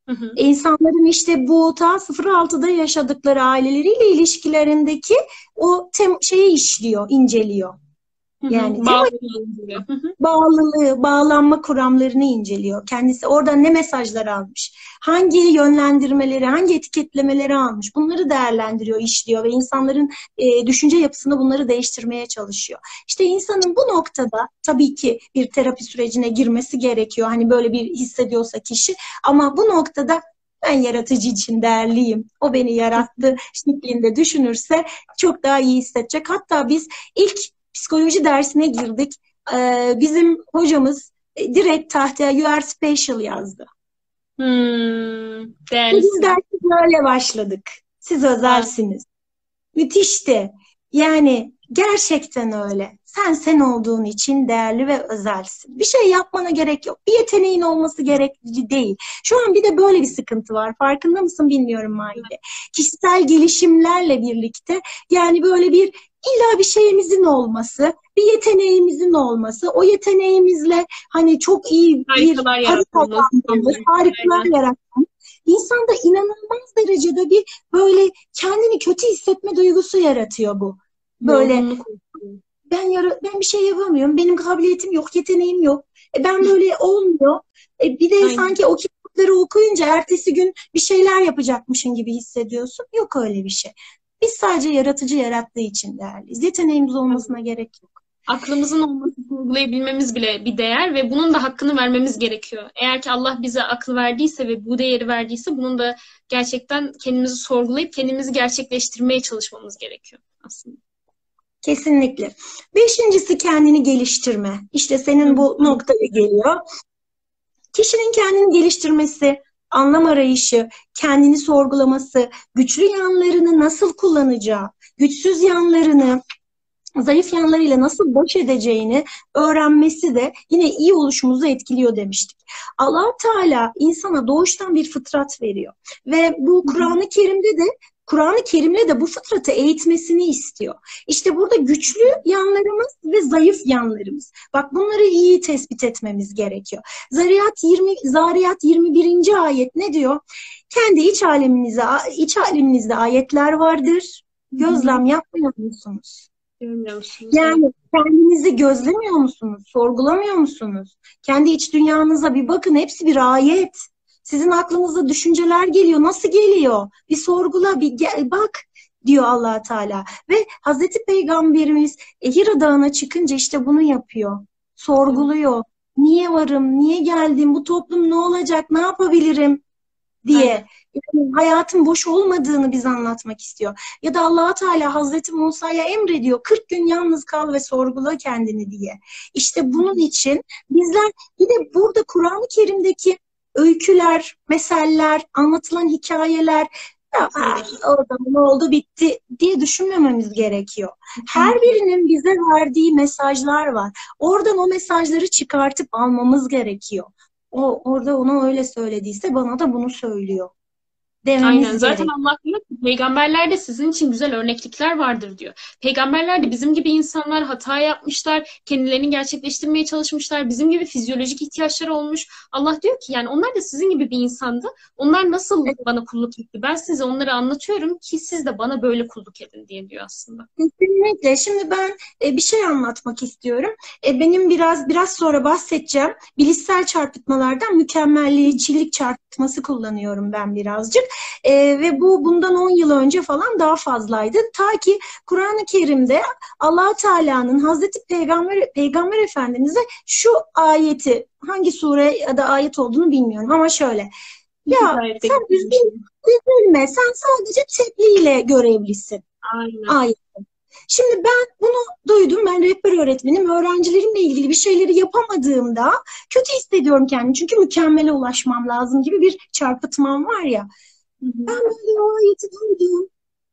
Hı hı. İnsanların işte bu ta 06'da yaşadıkları aileleriyle ilişkilerindeki o tem şeyi işliyor, inceliyor. Yani bağlılığı, bağlanma kuramlarını inceliyor. Kendisi oradan ne mesajlar almış, hangi yönlendirmeleri, hangi etiketlemeleri almış, bunları değerlendiriyor, işliyor ve insanların e, düşünce yapısını bunları değiştirmeye çalışıyor. İşte insanın bu noktada tabii ki bir terapi sürecine girmesi gerekiyor. Hani böyle bir hissediyorsa kişi ama bu noktada ben yaratıcı için değerliyim. O beni yarattı şeklinde düşünürse çok daha iyi hissedecek. Hatta biz ilk psikoloji dersine girdik. Ee, bizim hocamız e, direkt tahtaya you are special yazdı. Hmm, Biz dersi böyle başladık. Siz özelsiniz. Müthişti. Yani gerçekten öyle. Sen sen olduğun için değerli ve özelsin. Bir şey yapmana gerek yok. Bir yeteneğin olması gerekli değil. Şu an bir de böyle bir sıkıntı var. Farkında mısın bilmiyorum Maide. Kişisel gelişimlerle birlikte yani böyle bir illa bir şeyimizin olması, bir yeteneğimizin olması, o yeteneğimizle hani çok iyi bir kazanmamız, harikalar yaratmamız insanda inanılmaz derecede bir böyle kendini kötü hissetme duygusu yaratıyor bu. Böyle ben yara, ben bir şey yapamıyorum. Benim kabiliyetim yok, yeteneğim yok. E, ben böyle olmuyor. E, bir de Aynen. sanki o kitapları okuyunca ertesi gün bir şeyler yapacakmışın gibi hissediyorsun. Yok öyle bir şey. Biz sadece yaratıcı yarattığı için değerliyiz. Yeteneğimiz olmasına Aynen. gerek yok. Aklımızın olmasını uygulayabilmemiz bile bir değer ve bunun da hakkını vermemiz gerekiyor. Eğer ki Allah bize akıl verdiyse ve bu değeri verdiyse bunun da gerçekten kendimizi sorgulayıp kendimizi gerçekleştirmeye çalışmamız gerekiyor aslında. Kesinlikle. Beşincisi kendini geliştirme. İşte senin bu noktaya geliyor. Kişinin kendini geliştirmesi, anlam arayışı, kendini sorgulaması, güçlü yanlarını nasıl kullanacağı, güçsüz yanlarını, zayıf yanlarıyla nasıl baş edeceğini öğrenmesi de yine iyi oluşumuzu etkiliyor demiştik. Allah Teala insana doğuştan bir fıtrat veriyor ve bu Kur'an-ı Kerim'de de Kur'an-ı Kerim'le de bu fıtratı eğitmesini istiyor. İşte burada güçlü yanlarımız ve zayıf yanlarımız. Bak bunları iyi tespit etmemiz gerekiyor. Zariyat 20 Zariyat 21. ayet ne diyor? Kendi iç aleminize iç aleminizde ayetler vardır. Gözlem yapmıyor musunuz? Yani kendinizi gözlemiyor musunuz? Sorgulamıyor musunuz? Kendi iç dünyanıza bir bakın. Hepsi bir ayet. Sizin aklınıza düşünceler geliyor. Nasıl geliyor? Bir sorgula, bir gel, bak diyor allah Teala. Ve Hazreti Peygamberimiz Hira Dağı'na çıkınca işte bunu yapıyor. Sorguluyor. Niye varım? Niye geldim? Bu toplum ne olacak? Ne yapabilirim? diye. Yani hayatın boş olmadığını bize anlatmak istiyor. Ya da allah Teala Hazreti Musa'ya emrediyor 40 gün yalnız kal ve sorgula kendini diye. İşte bunun için bizler bir de burada Kur'an-ı Kerim'deki öyküler, meseller, anlatılan hikayeler ya, orada ne oldu bitti diye düşünmememiz gerekiyor. Her birinin bize verdiği mesajlar var. Oradan o mesajları çıkartıp almamız gerekiyor. O orada ona öyle söylediyse bana da bunu söylüyor dememiz Aynen. Zaten. Allah diyor ki peygamberlerde sizin için güzel örneklikler vardır diyor. Peygamberler de bizim gibi insanlar hata yapmışlar, kendilerini gerçekleştirmeye çalışmışlar, bizim gibi fizyolojik ihtiyaçları olmuş. Allah diyor ki yani onlar da sizin gibi bir insandı. Onlar nasıl bana kulluk etti? Ben size onları anlatıyorum ki siz de bana böyle kulluk edin diye diyor aslında. Kesinlikle. Şimdi ben e, bir şey anlatmak istiyorum. E, benim biraz biraz sonra bahsedeceğim. Bilişsel çarpıtmalardan mükemmelliyetçilik çarpıtması kullanıyorum ben birazcık. E, ve bu bundan 10 yıl önce falan daha fazlaydı. Ta ki Kur'an-ı Kerim'de allah Teala'nın Hazreti Peygamber, Peygamber Efendimiz'e şu ayeti hangi sure ya da ayet olduğunu bilmiyorum ama şöyle. Ya sen üzülme, sen sadece tebliğ görevlisin. Aynen. Ayet. Şimdi ben bunu duydum. Ben rehber öğretmenim. Öğrencilerimle ilgili bir şeyleri yapamadığımda kötü hissediyorum kendimi. Çünkü mükemmele ulaşmam lazım gibi bir çarpıtmam var ya. Ben böyle o ayeti duydum.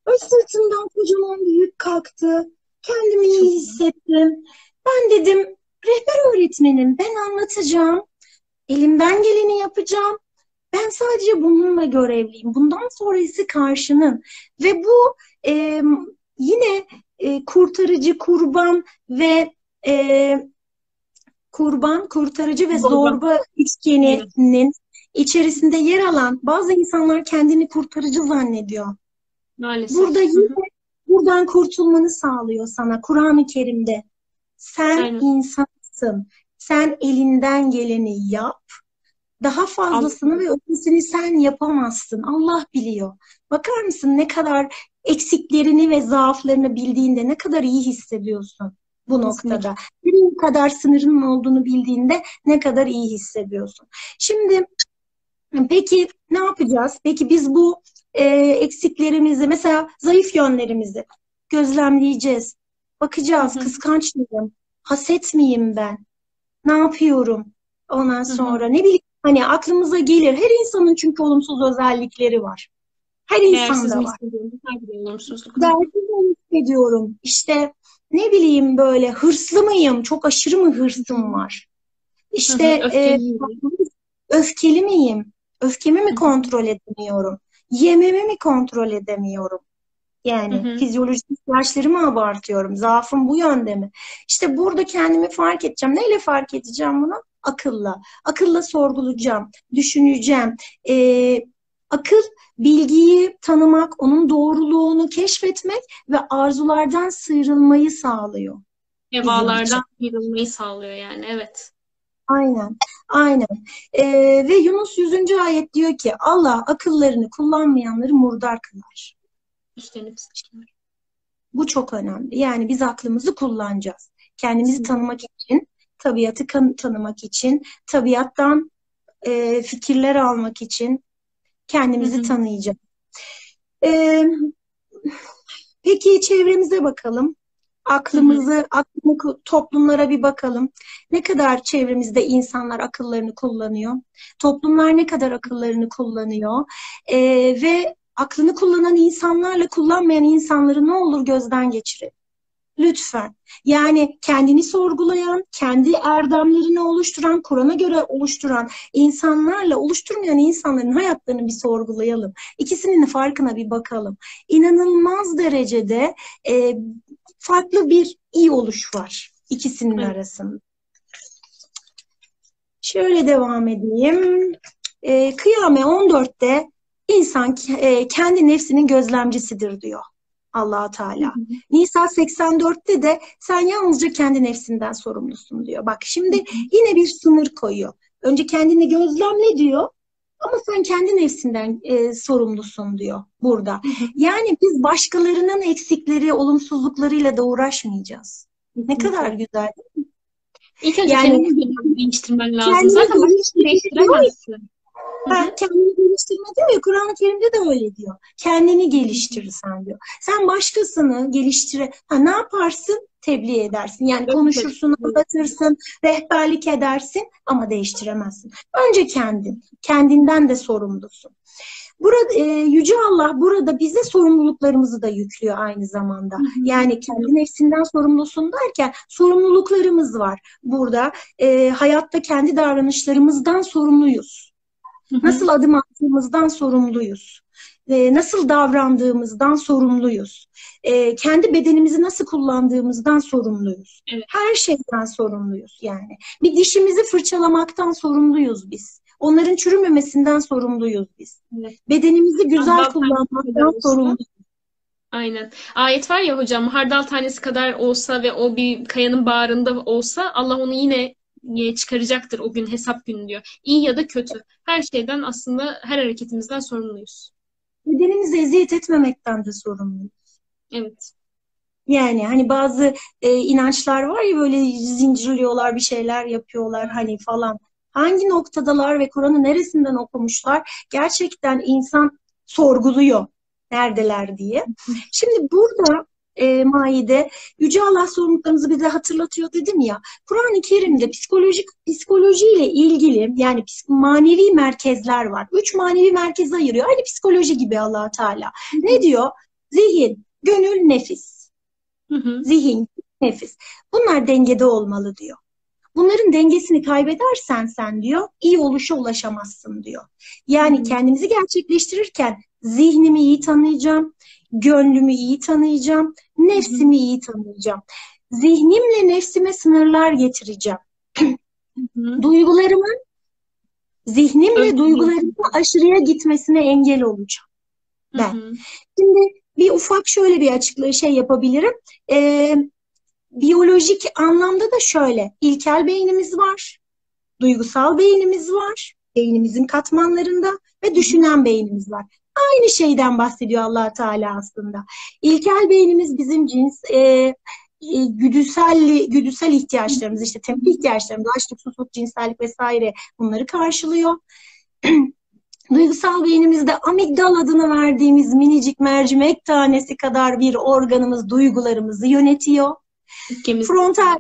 Ö sırtımdan kocaman bir yük kalktı. Kendimi iyi hissettim. Ben dedim rehber öğretmenim ben anlatacağım. Elimden geleni yapacağım. Ben sadece bununla görevliyim. Bundan sonrası karşının. Ve bu e, yine e, kurtarıcı, kurban ve e, kurban, kurtarıcı ve zorba üçgeninin içerisinde yer alan bazı insanlar kendini kurtarıcı zannediyor. Maalesef. Burada yine buradan kurtulmanı sağlıyor sana Kur'an-ı Kerim'de. Sen Aynen. insansın. Sen elinden geleni yap. Daha fazlasını Allah. ve ötesini sen yapamazsın. Allah biliyor. Bakar mısın ne kadar eksiklerini ve zaaflarını bildiğinde ne kadar iyi hissediyorsun bu noktada. Bir kadar sınırının olduğunu bildiğinde ne kadar iyi hissediyorsun. Şimdi Peki ne yapacağız? Peki biz bu e, eksiklerimizi, mesela zayıf yönlerimizi gözlemleyeceğiz. Bakacağız, Hı hı. kıskanç mıyım? Haset miyim ben? Ne yapıyorum? Ondan sonra ne bileyim hani aklımıza gelir. Her insanın çünkü olumsuz özellikleri var. Her insanda var. Değersiz mi hissediyorum? İşte ne bileyim böyle hırslı mıyım? Çok aşırı mı hırsım var? Hı İşte hı, e, öfkeliyim. öfkeli miyim? Öfkemi mi Hı hı. kontrol edemiyorum? Yememi mi kontrol edemiyorum? Hı Yani hı. fizyolojik ihtiyaçlarımı abartıyorum. Zaafım bu yönde mi? İşte burada kendimi fark edeceğim. Neyle fark edeceğim bunu? Akılla. Akılla sorgulayacağım, düşüneceğim. Ee, akıl bilgiyi tanımak, onun doğruluğunu keşfetmek ve arzulardan sıyrılmayı sağlıyor. Hevalardan sıyrılmayı sağlıyor yani. Evet. Aynen, aynen. Ee, ve Yunus 100. ayet diyor ki Allah akıllarını kullanmayanları murdar kılar. Üstlenip sıçrar. Bu çok önemli. Yani biz aklımızı kullanacağız. Kendimizi tanımak için, tabiatı tanımak için, tabiattan e, fikirler almak için kendimizi hı. tanıyacağız. Ee, peki çevremize bakalım. Hı hı. Aklımızı, aklını ku- toplumlara bir bakalım. Ne kadar çevremizde insanlar akıllarını kullanıyor? Toplumlar ne kadar akıllarını kullanıyor? Ee, ve aklını kullanan insanlarla kullanmayan insanları ne olur gözden geçirin. Lütfen. Yani kendini sorgulayan, kendi erdemlerini oluşturan, Kur'an'a göre oluşturan insanlarla oluşturmayan insanların hayatlarını bir sorgulayalım. İkisinin farkına bir bakalım. İnanılmaz derecede e, farklı bir iyi oluş var ikisinin Evet. arasında. Şöyle devam edeyim. E, Kıyame 14'te insan e, kendi nefsinin gözlemcisidir diyor allah Hı Teala. hı. Nisa 84'te de sen yalnızca kendi nefsinden sorumlusun diyor. Bak Hı şimdi hı. yine bir sınır koyuyor. Önce kendini gözlemle diyor ama sen kendi nefsinden e, sorumlusun diyor burada. Hı hı. Yani biz başkalarının eksikleri, olumsuzluklarıyla da uğraşmayacağız. Ne kadar güzel. İlk önce Yani kendini değiştirmen lazım. kendini Zaten başkasını değiştiremezsin. Ben kendini geliştirme diyor ya, Kur'an-ı Kerim'de de öyle diyor. Kendini geliştirirsen diyor. Sen başkasını geliştire, ha, ne yaparsın? Tebliğ edersin. Yani konuşursun, anlatırsın, rehberlik edersin ama değiştiremezsin. Önce kendin. Kendinden de sorumlusun. Burada e, Yüce Allah burada bize sorumluluklarımızı da yüklüyor aynı zamanda. Yani kendi nefsinden sorumlusun derken sorumluluklarımız var. Burada e, hayatta kendi davranışlarımızdan sorumluyuz. Nasıl adım attığımızdan sorumluyuz. E, nasıl davrandığımızdan sorumluyuz. E, kendi bedenimizi nasıl kullandığımızdan sorumluyuz. Evet. Her şeyden sorumluyuz yani. Bir dişimizi fırçalamaktan sorumluyuz biz. Onların çürümemesinden sorumluyuz biz. Evet. Bedenimizi güzel kadar kullanmaktan sorumluyuz. aynen. Ayet var ya hocam, hardal tanesi kadar olsa ve o bir kayanın bağrında olsa Allah onu yine çıkaracaktır o gün hesap günü diyor. İyi ya da kötü. Her şeyden aslında her hareketimizden sorumluyuz. Bedenimizi eziyet etmemekten de sorumluyuz. Evet. Yani hani bazı e, inançlar var ya böyle zincirliyorlar bir şeyler yapıyorlar hani falan. Hangi noktadalar ve Kur'an'ı neresinden okumuşlar? Gerçekten insan sorguluyor neredeler diye. Şimdi burada e, Maide Yüce Allah sorumluluklarımızı bize hatırlatıyor dedim ya. Kur'an-ı Kerim'de psikolojik psikolojiyle ilgili yani manevi merkezler var. Üç manevi merkeze ayırıyor. Aynı psikoloji gibi allah Teala. Ne diyor? Zihin, gönül, nefis. Hı hı. Zihin, nefis. Bunlar dengede olmalı diyor. Bunların dengesini kaybedersen sen diyor, iyi oluşa ulaşamazsın diyor. Yani kendimizi gerçekleştirirken zihnimi iyi tanıyacağım, gönlümü iyi tanıyacağım, nefsimi iyi tanıyacağım. Zihnimle nefsime sınırlar getireceğim. Duygularımın zihnimle Ölçü duygularımın aşırıya gitmesine engel olacağım ben. hı. Şimdi bir ufak şöyle bir açıklığı şey yapabilirim. Ee, biyolojik anlamda da şöyle. İlkel beynimiz var, duygusal beynimiz var, beynimizin katmanlarında ve düşünen beynimiz var. Aynı şeyden bahsediyor allah Teala aslında. İlkel beynimiz bizim cins, e, e, güdüsel, güdüsel ihtiyaçlarımız, işte temel ihtiyaçlarımız, açlık, susuzluk, cinsellik vesaire bunları karşılıyor. (clears throat) Duygusal beynimizde amigdal adını verdiğimiz minicik mercimek tanesi kadar bir organımız duygularımızı yönetiyor. Kemiz. Frontal,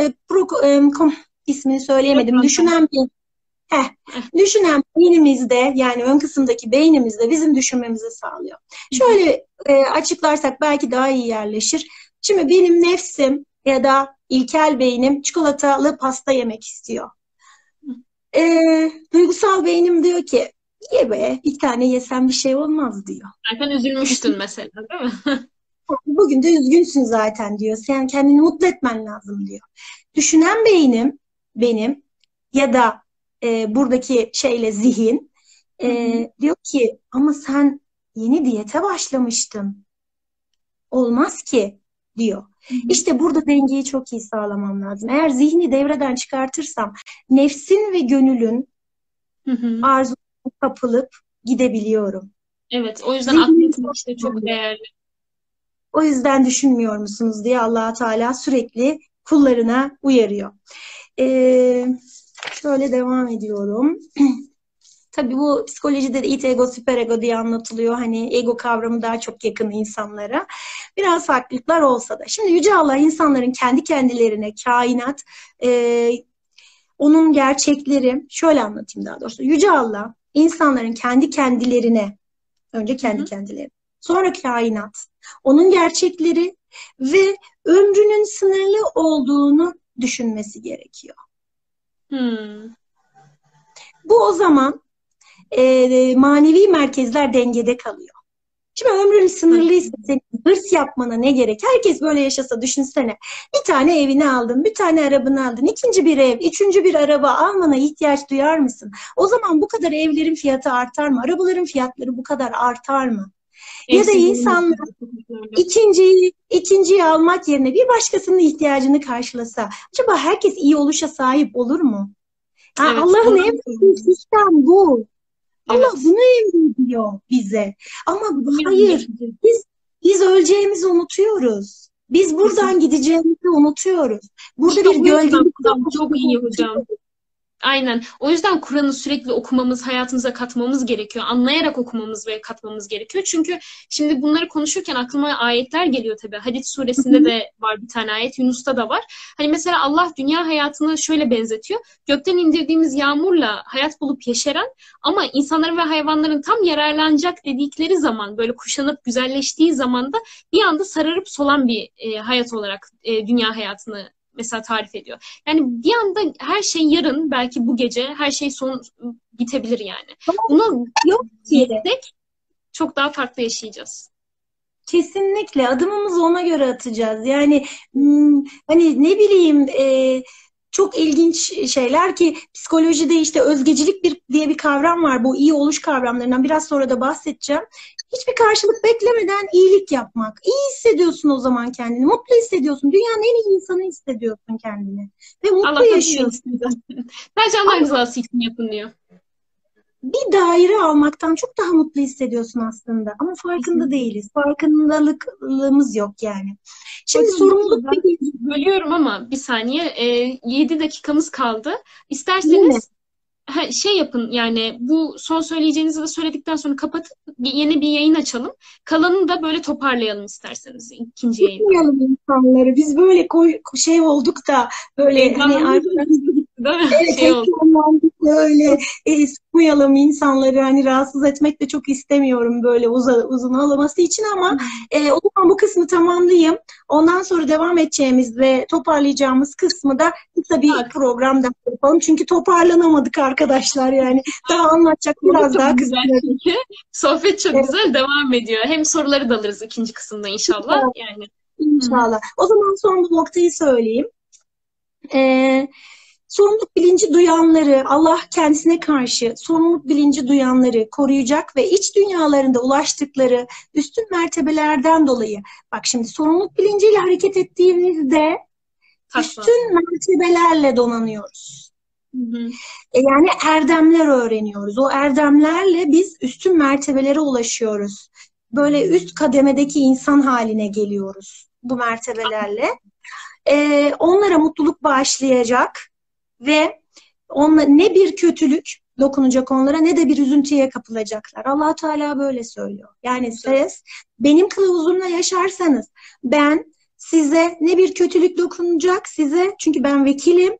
e, pro, e, kom, ismini söyleyemedim. Düşünen bir Heh, düşünen beynimizde yani ön kısımdaki beynimizde bizim düşünmemizi sağlıyor. Şöyle e, açıklarsak belki daha iyi yerleşir. Şimdi benim nefsim ya da ilkel beynim çikolatalı pasta yemek istiyor. E, duygusal beynim diyor ki ye be bir tane yesem bir şey olmaz diyor. Zaten üzülmüştün mesela değil mi? (laughs) Bugün de üzgünsün zaten diyor. Sen kendini mutlu etmen lazım diyor. Düşünen beynim benim ya da e, buradaki şeyle zihin e, diyor ki ama sen yeni diyete başlamıştın. Olmaz ki diyor. Hı hı. İşte burada dengeyi çok iyi sağlamam lazım. Eğer zihni devreden çıkartırsam nefsin ve gönülün arzu kapılıp gidebiliyorum. Evet, o yüzden aklın işte çok değerli. O yüzden düşünmüyor musunuz diye allah Teala sürekli kullarına uyarıyor. Ee, şöyle devam ediyorum. (clears throat) Tabii bu psikolojide de it ego, süper ego diye anlatılıyor. Hani ego kavramı daha çok yakın insanlara. Biraz farklılıklar olsa da. Şimdi Yüce Allah insanların kendi kendilerine, kainat, e, onun gerçekleri, şöyle anlatayım daha doğrusu. Yüce Allah insanların kendi kendilerine, önce kendi Hı. kendileri, sonra kainat, onun gerçekleri ve ömrünün sınırlı olduğunu düşünmesi gerekiyor. Hmm. Bu o zaman e, manevi merkezler dengede kalıyor. Şimdi ömrün sınırlıysa senin hırs yapmana ne gerek? Herkes böyle yaşasa düşünsene. Bir tane evini aldın, bir tane arabanı aldın, ikinci bir ev, üçüncü bir araba almana ihtiyaç duyar mısın? O zaman bu kadar evlerin fiyatı artar mı? Arabaların fiyatları bu kadar artar mı? Ya da insanlar ikinciyi, ikinciyi almak yerine bir başkasının ihtiyacını karşılasa, acaba herkes iyi oluşa sahip olur mu? evet, Allah'ın emrettiği sistem bu. Evet. Allah bunu emrediyor bize. Ama hayır, biz biz öleceğimizi unutuyoruz. Biz buradan gideceğimizi unutuyoruz. Burada işte bir gölge çok iyi hocam. (laughs) Aynen. O yüzden Kur'an'ı sürekli okumamız, hayatımıza katmamız gerekiyor. Anlayarak okumamız ve katmamız gerekiyor. Çünkü şimdi bunları konuşurken aklıma ayetler geliyor tabii. Hadid suresinde de var bir tane ayet, Yunus'ta da var. Hani mesela Allah dünya hayatını şöyle benzetiyor. Gökten indirdiğimiz yağmurla hayat bulup yeşeren ama insanların ve hayvanların tam yararlanacak dedikleri zaman, böyle kuşanıp güzelleştiği zaman da bir anda sararıp solan bir e, hayat olarak e, dünya hayatını mesela tarif ediyor. Yani bir anda her şey yarın belki bu gece her şey son bitebilir yani. Bunu yok diyerek çok daha farklı yaşayacağız. Kesinlikle adımımızı ona göre atacağız. Yani hmm, hani ne bileyim e, çok ilginç şeyler ki psikolojide işte özgecilik bir diye bir kavram var. Bu iyi oluş kavramlarından biraz sonra da bahsedeceğim. Hiçbir karşılık beklemeden iyilik yapmak. İyi hissediyorsun o zaman kendini. Mutlu hissediyorsun. Dünyanın en iyi insanı hissediyorsun kendini. Ve mutlu Allah yaşıyorsun. Bence Allah rızası için yapın diyor. Bir daire almaktan çok daha mutlu hissediyorsun aslında. Ama farkında Kesinlikle. değiliz. Farkındalığımız yok yani. Şimdi Hocam, sorumluluk bölüyorum ama bir saniye. E, 7 dakikamız kaldı. İsterseniz ha, şey yapın yani bu son söyleyeceğinizi de söyledikten sonra kapatıp yeni bir yayın açalım. Kalanını da böyle toparlayalım isterseniz ikinci yayın. Tutmayalım insanları. Biz böyle koy, şey olduk da böyle hani Değil mi? Evet, şey böyle e, sıkmayalım insanları hani rahatsız etmek de çok istemiyorum böyle uzun, uzun alaması için ama e, o zaman bu kısmı tamamlayayım. Ondan sonra devam edeceğimiz ve toparlayacağımız kısmı da kısa bir evet. programda yapalım. Çünkü toparlanamadık arkadaşlar yani. Daha anlatacak biraz çok daha kısa. Çünkü sohbet çok evet. güzel devam ediyor. Hem soruları da alırız ikinci kısımda inşallah. Evet. Yani. İnşallah. O zaman son bu noktayı söyleyeyim. Ee, sorumluluk bilinci duyanları, Allah kendisine karşı sorumluluk bilinci duyanları koruyacak ve iç dünyalarında ulaştıkları üstün mertebelerden dolayı, bak şimdi sorumluluk bilinciyle hareket ettiğimizde Taşma. üstün mertebelerle donanıyoruz. Hı hı. E yani erdemler öğreniyoruz. O erdemlerle biz üstün mertebelere ulaşıyoruz. Böyle üst kademedeki insan haline geliyoruz bu mertebelerle. E, onlara mutluluk bağışlayacak ve onla ne bir kötülük dokunacak onlara ne de bir üzüntüye kapılacaklar. allah Teala böyle söylüyor. Yani siz benim kılavuzumla yaşarsanız ben size ne bir kötülük dokunacak size çünkü ben vekilim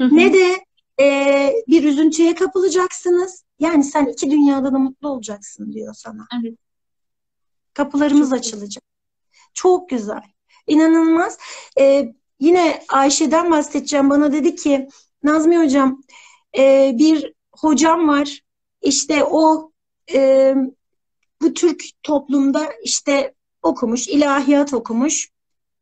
hı hı. ne de e, bir üzüntüye kapılacaksınız. Yani sen iki dünyada da mutlu olacaksın diyor sana. Evet. Kapılarımız Çok açılacak. Güzel. Çok güzel. İnanılmaz. Ee, yine Ayşe'den bahsedeceğim. Bana dedi ki Nazmi Hocam e, bir hocam var. İşte o e, bu Türk toplumda işte okumuş, ilahiyat okumuş.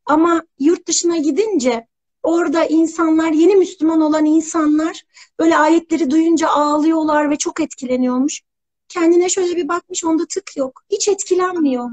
Ama yurt dışına gidince orada insanlar, yeni Müslüman olan insanlar böyle ayetleri duyunca ağlıyorlar ve çok etkileniyormuş. Kendine şöyle bir bakmış, onda tık yok. Hiç etkilenmiyor.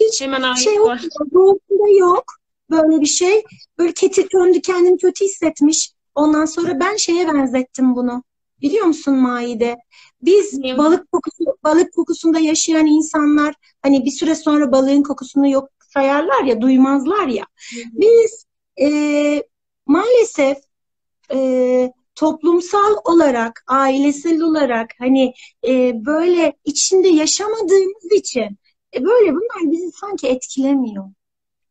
Hiç Hemen şey yok. Doğusunda yok böyle bir şey. Böyle keti döndü, kendini kötü hissetmiş. Ondan sonra ben şeye benzettim bunu. Biliyor musun Maide? Biz evet. balık kokusu balık kokusunda yaşayan insanlar hani bir süre sonra balığın kokusunu yok sayarlar ya, duymazlar ya. Evet. Biz e, maalesef e, toplumsal olarak, ailesel olarak hani e, böyle içinde yaşamadığımız için e, böyle bunlar bizi sanki etkilemiyor.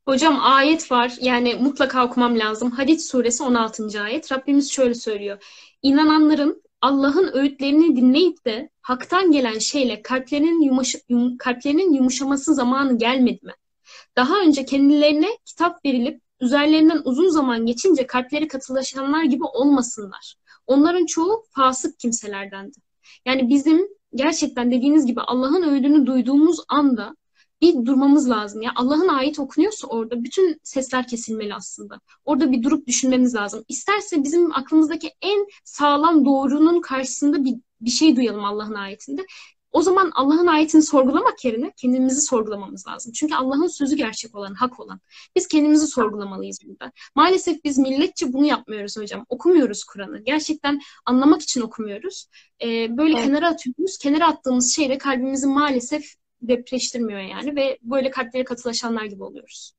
Hocam ayet var yani mutlaka okumam lazım. Hadid suresi 16. ayet. Rabbimiz şöyle söylüyor. İnananların Allah'ın öğütlerini dinleyip de haktan gelen şeyle kalplerinin, yumuş, yum, kalplerinin yumuşaması zamanı gelmedi mi? Daha önce kendilerine kitap verilip üzerlerinden uzun zaman geçince kalpleri katılaşanlar gibi olmasınlar. Onların çoğu fasık kimselerdendi. Yani bizim gerçekten dediğiniz gibi Allah'ın öğüdünü duyduğumuz anda bir durmamız lazım. Ya Allah'ın ayet okunuyorsa orada bütün sesler kesilmeli aslında. Orada bir durup düşünmemiz lazım. İsterse bizim aklımızdaki en sağlam doğrunun karşısında bir, bir şey duyalım Allah'ın ayetinde. O zaman Allah'ın ayetini sorgulamak yerine kendimizi sorgulamamız lazım. Çünkü Allah'ın sözü gerçek olan, hak olan. Biz kendimizi sorgulamalıyız burada. Maalesef biz milletçe bunu yapmıyoruz hocam. Okumuyoruz Kur'an'ı. Gerçekten anlamak için okumuyoruz. Ee, böyle evet. kenara atıyoruz. Kenara attığımız şey de kalbimizi maalesef depreştirmiyor yani ve böyle kalplere katılaşanlar gibi oluyoruz.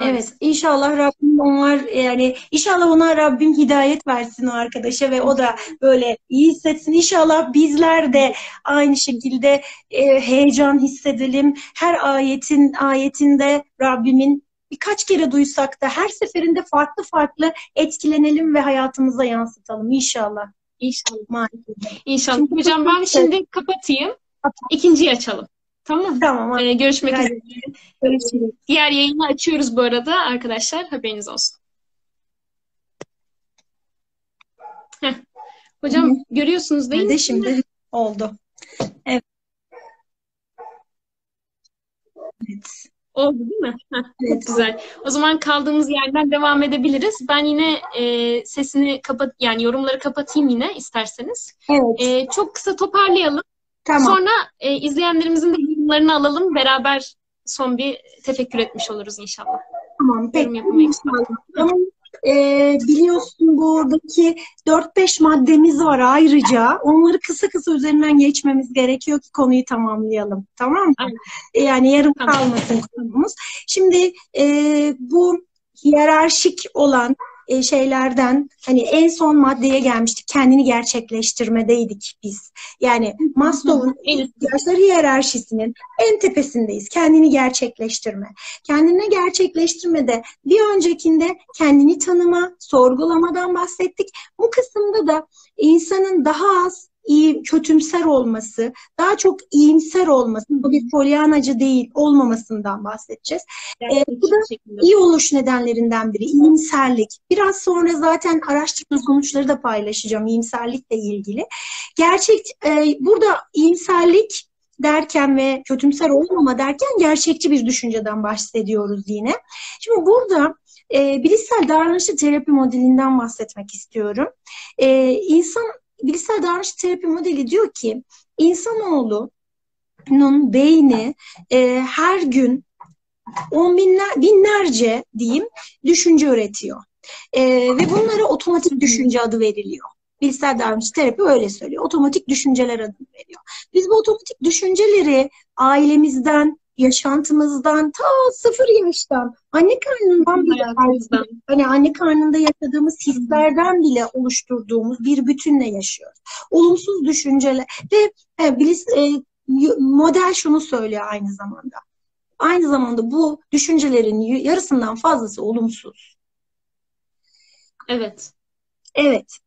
Evet. inşallah Rabbim onlar yani inşallah ona Rabbim hidayet versin o arkadaşa ve o da böyle iyi hissetsin. İnşallah bizler de aynı şekilde e, heyecan hissedelim. Her ayetin ayetinde Rabbimin birkaç kere duysak da her seferinde farklı farklı etkilenelim ve hayatımıza yansıtalım inşallah. İnşallah. Maalesef. İnşallah. Hocam ben şimdi kapatayım. İkinciyi açalım. Tamam. Tamam. Ee, görüşmek üzere. Görüşürüz. Diğer yayını açıyoruz bu arada arkadaşlar. Haberiniz olsun. Heh. Hocam Hı-hı. görüyorsunuz değil mi? şimdi oldu. Evet. evet. Oldu değil mi? Heh, evet. Çok güzel. O zaman kaldığımız yerden devam edebiliriz. Ben yine e, sesini kapat, yani yorumları kapatayım yine isterseniz. Evet. E, çok kısa toparlayalım. Tamam. Sonra e, izleyenlerimizin de yorumlarını alalım. Beraber son bir tefekkür etmiş oluruz inşallah. Tamam. Peki. Tamam. Ee, biliyorsun buradaki 4-5 maddemiz var ayrıca. Onları kısa kısa üzerinden geçmemiz gerekiyor ki konuyu tamamlayalım. Tamam mı? Aynen. Yani yarım tamam. kalmasın konumuz. Şimdi e, bu hiyerarşik olan e, şeylerden hani en son maddeye gelmiştik. Kendini gerçekleştirmedeydik biz. Yani Maslow'un ihtiyaçları hiyerarşisinin en tepesindeyiz. Kendini gerçekleştirme. Kendini gerçekleştirmede bir öncekinde kendini tanıma, sorgulamadan bahsettik. Bu kısımda da insanın daha az iyi, kötümser olması, daha çok iyimser olması, bu bir polyanacı değil olmamasından bahsedeceğiz. ee, bu da iyi oluş nedenlerinden biri, iyimserlik. Biraz sonra zaten araştırma sonuçları da paylaşacağım iyimserlikle ilgili. Gerçek, e, burada iyimserlik derken ve kötümser olmama derken gerçekçi bir düşünceden bahsediyoruz yine. Şimdi burada e, bilişsel davranışçı terapi modelinden bahsetmek istiyorum. E, insan bilişsel davranış terapi modeli diyor ki insanoğlunun beyni e, her gün on binler, binlerce diyeyim düşünce üretiyor. E, ve bunlara otomatik düşünce adı veriliyor. Bilişsel davranış terapi öyle söylüyor. Otomatik düşünceler adı veriyor. Biz bu otomatik düşünceleri ailemizden, yaşantımızdan ta sıfır yaştan anne karnından bile hani anne karnında yaşadığımız hislerden bile oluşturduğumuz bir bütünle yaşıyoruz. Olumsuz düşünceler ve e, bilis, e, model şunu söylüyor aynı zamanda. Aynı zamanda bu düşüncelerin yarısından fazlası olumsuz. Evet. Evet.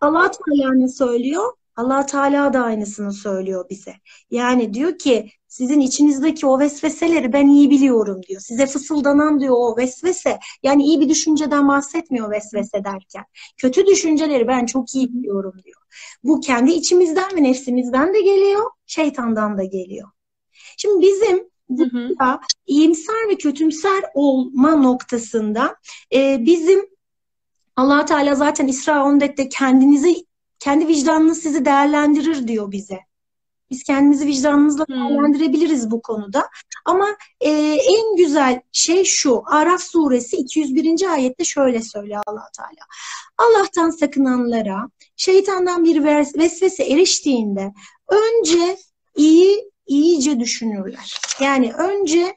Allah Teala ne söylüyor? Allah Teala da aynısını söylüyor bize. Yani diyor ki sizin içinizdeki o vesveseleri ben iyi biliyorum diyor. Size fısıldanan diyor o vesvese. Yani iyi bir düşünceden bahsetmiyor vesvese derken. Kötü düşünceleri ben çok iyi biliyorum diyor. Bu kendi içimizden ve nefsimizden de geliyor, şeytandan da geliyor. Şimdi bizim burada iyimser ve kötümser olma noktasında e, bizim allah Teala zaten İsra 14'te kendinizi kendi vicdanınız sizi değerlendirir diyor bize. Biz kendimizi vicdanımızla hmm. değerlendirebiliriz bu konuda. Ama e, en güzel şey şu. Araf suresi 201. ayette şöyle söylüyor allah Teala. Allah'tan sakınanlara şeytandan bir vesvese eriştiğinde önce iyi iyice düşünürler. Yani önce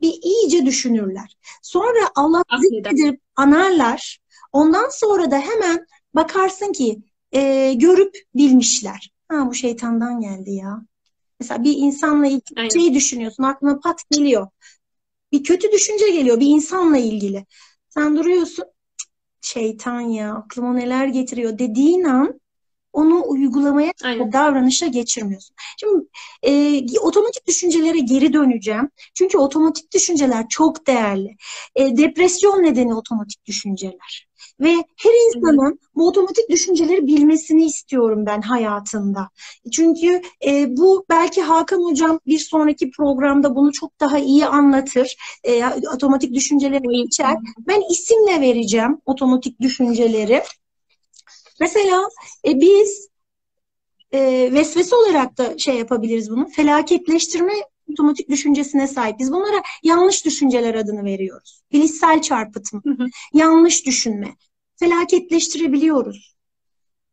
bir iyice düşünürler. Sonra Allah zikredip anarlar. Ondan sonra da hemen bakarsın ki e, görüp bilmişler. Ha bu şeytandan geldi ya. Mesela bir insanla ilgili şey düşünüyorsun aklına pat geliyor. Bir kötü düşünce geliyor bir insanla ilgili. Sen duruyorsun şeytan ya aklıma neler getiriyor dediğin an onu uygulamaya Aynen. davranışa geçirmiyorsun. Şimdi e, otomatik düşüncelere geri döneceğim. Çünkü otomatik düşünceler çok değerli. E, depresyon nedeni otomatik düşünceler. Ve her insanın bu otomatik düşünceleri bilmesini istiyorum ben hayatında. Çünkü e, bu belki Hakan Hocam bir sonraki programda bunu çok daha iyi anlatır. E, otomatik düşünceleri geçer. Ben isimle vereceğim otomatik düşünceleri. Mesela e, biz e, vesvese olarak da şey yapabiliriz bunu. Felaketleştirme otomatik düşüncesine sahip. Biz bunlara yanlış düşünceler adını veriyoruz. Bilişsel çarpıtma, hı hı. yanlış düşünme. Felaketleştirebiliyoruz.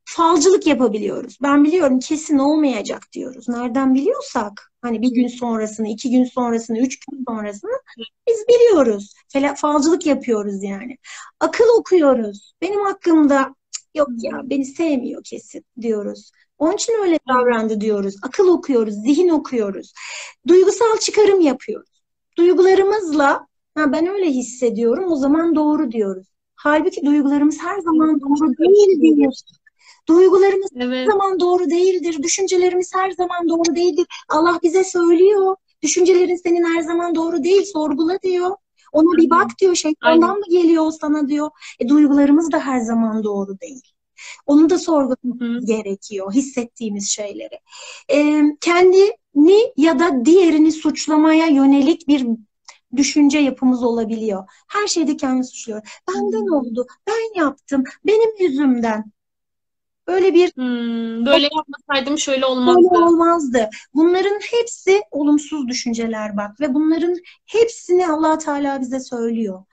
Falcılık yapabiliyoruz. Ben biliyorum kesin olmayacak diyoruz. Nereden biliyorsak hani bir gün sonrasını, iki gün sonrasını, üç gün sonrasını biz biliyoruz. Fel falcılık yapıyoruz yani. Akıl okuyoruz. Benim hakkımda yok ya beni sevmiyor kesin diyoruz. Onun için öyle davrandı diyoruz. Akıl okuyoruz, zihin okuyoruz. Duygusal çıkarım yapıyoruz. Duygularımızla ha ben öyle hissediyorum o zaman doğru diyoruz. Halbuki duygularımız her zaman doğru değildir. Duygularımız evet. her zaman doğru değildir. Düşüncelerimiz her zaman doğru değildir. Allah bize söylüyor. Düşüncelerin senin her zaman doğru değil. Sorgula diyor. Ona bir bak diyor. Şeytandan mı geliyor sana diyor. E, duygularımız da her zaman doğru değil. Onu da sorgulamamız gerekiyor. Hissettiğimiz şeyleri. E, kendini ya da diğerini suçlamaya yönelik bir düşünce yapımız olabiliyor. Her şeyde kendini suçluyor. Benden oldu, ben yaptım, benim yüzümden. Böyle bir hmm, böyle yapmasaydım şöyle olmazdı. Böyle olmazdı. Bunların hepsi olumsuz düşünceler bak ve bunların hepsini Allah Teala bize söylüyor.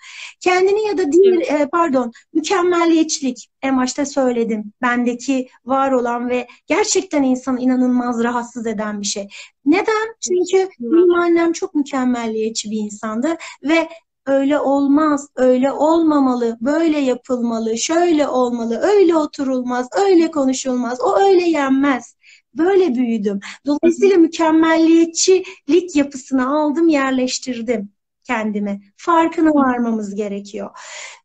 Kendini ya da diğer evet. e, pardon mükemmelliyetçilik en başta söyledim. Bendeki var olan ve gerçekten insanı inanılmaz rahatsız eden bir şey. Neden? Çünkü benim annem çok mükemmelliyetçi bir insandı ve öyle olmaz, öyle olmamalı, böyle yapılmalı, şöyle olmalı, öyle oturulmaz, öyle konuşulmaz, o öyle yenmez. Böyle büyüdüm. Dolayısıyla mükemmelliyetçilik yapısını aldım, yerleştirdim kendime. Farkına varmamız gerekiyor.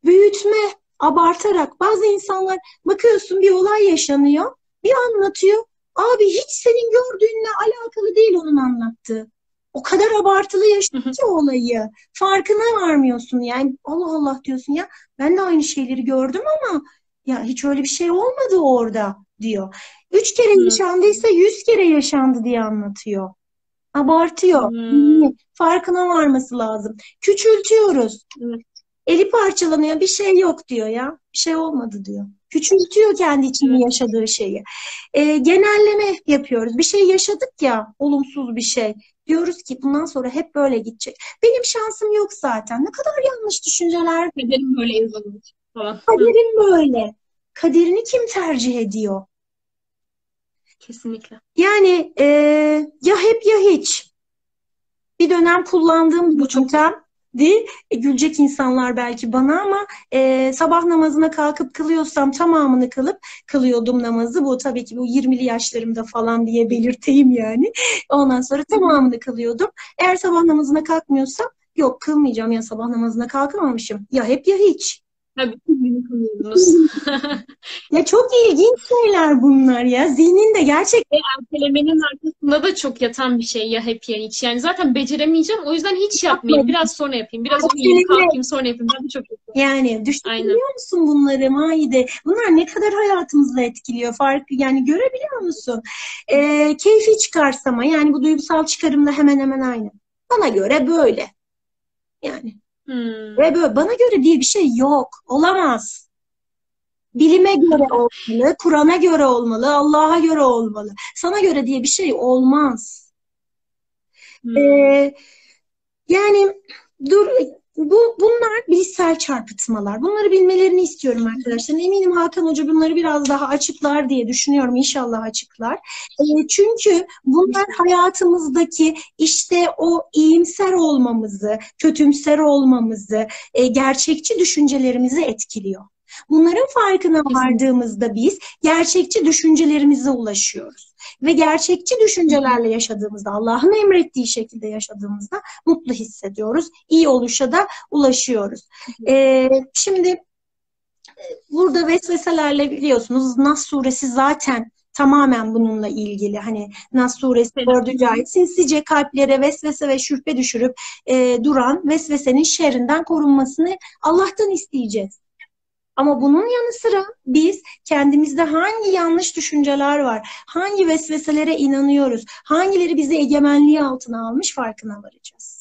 Büyütme, abartarak bazı insanlar bakıyorsun bir olay yaşanıyor, bir anlatıyor. Abi hiç senin gördüğünle alakalı değil onun anlattığı. O kadar abartılı yaşıyor ki olayı. Farkına varmıyorsun yani. Allah Allah diyorsun ya. Ben de aynı şeyleri gördüm ama ya hiç öyle bir şey olmadı orada diyor. Üç kere yaşandıysa yüz kere yaşandı diye anlatıyor. Abartıyor. Hmm. Farkına varması lazım. Küçültüyoruz. Hmm. Eli parçalanıyor bir şey yok diyor ya. Bir şey olmadı diyor. Küçültüyor kendi içinde yaşadığı şeyi. E, genelleme yapıyoruz. Bir şey yaşadık ya olumsuz bir şey. Diyoruz ki bundan sonra hep böyle gidecek. Benim şansım yok zaten. Ne kadar yanlış düşünceler. Kaderim böyle yazılmış falan. Kaderim böyle. Kaderini kim tercih ediyor? Kesinlikle. Yani e, ya hep ya hiç. Bir dönem kullandığım bu yöntem di e, gülecek insanlar belki bana ama e, sabah namazına kalkıp kılıyorsam tamamını kılıp kılıyordum namazı. Bu tabii ki bu 20'li yaşlarımda falan diye belirteyim yani. Ondan sonra tamamını kılıyordum. Eğer sabah namazına kalkmıyorsam yok kılmayacağım ya sabah namazına kalkamamışım. Ya hep ya hiç. Tabii (laughs) ya çok ilginç şeyler bunlar ya. Zihninde gerçekten. Ertelemenin arkasında da çok yatan bir şey ya hep ya hiç. Yani zaten beceremeyeceğim. O yüzden hiç yapmayayım. Biraz sonra yapayım. Biraz uyuyayım kalkayım sonra yapayım. Ben de çok yapıyorum. Yani düşünebiliyor musun bunları Maide? Bunlar ne kadar hayatımızı etkiliyor? Farkı yani görebiliyor musun? Ee, keyfi çıkarsama yani bu duygusal çıkarımla hemen hemen aynı. Bana göre böyle. Yani Hmm. Ve böyle bana göre diye bir şey yok. Olamaz. Bilime göre olmalı, Kur'an'a göre olmalı, Allah'a göre olmalı. Sana göre diye bir şey olmaz. Hmm. Ee, yani dur bu bunlar bilişsel çarpıtmalar. Bunları bilmelerini istiyorum arkadaşlar. Eminim Hakan Hoca bunları biraz daha açıklar diye düşünüyorum. İnşallah açıklar. E, çünkü bunlar hayatımızdaki işte o iyimser olmamızı, kötümser olmamızı, e, gerçekçi düşüncelerimizi etkiliyor. Bunların farkına vardığımızda biz gerçekçi düşüncelerimize ulaşıyoruz. Ve gerçekçi düşüncelerle yaşadığımızda, Allah'ın emrettiği şekilde yaşadığımızda mutlu hissediyoruz. İyi oluşa da ulaşıyoruz. Ee, şimdi burada vesveselerle biliyorsunuz Nas suresi zaten tamamen bununla ilgili. Hani Nas suresi 4. ayet sinsice kalplere vesvese ve şüphe düşürüp e, duran vesvesenin şerrinden korunmasını Allah'tan isteyeceğiz. Ama bunun yanı sıra biz kendimizde hangi yanlış düşünceler var, hangi vesveselere inanıyoruz, hangileri bizi egemenliği altına almış farkına varacağız.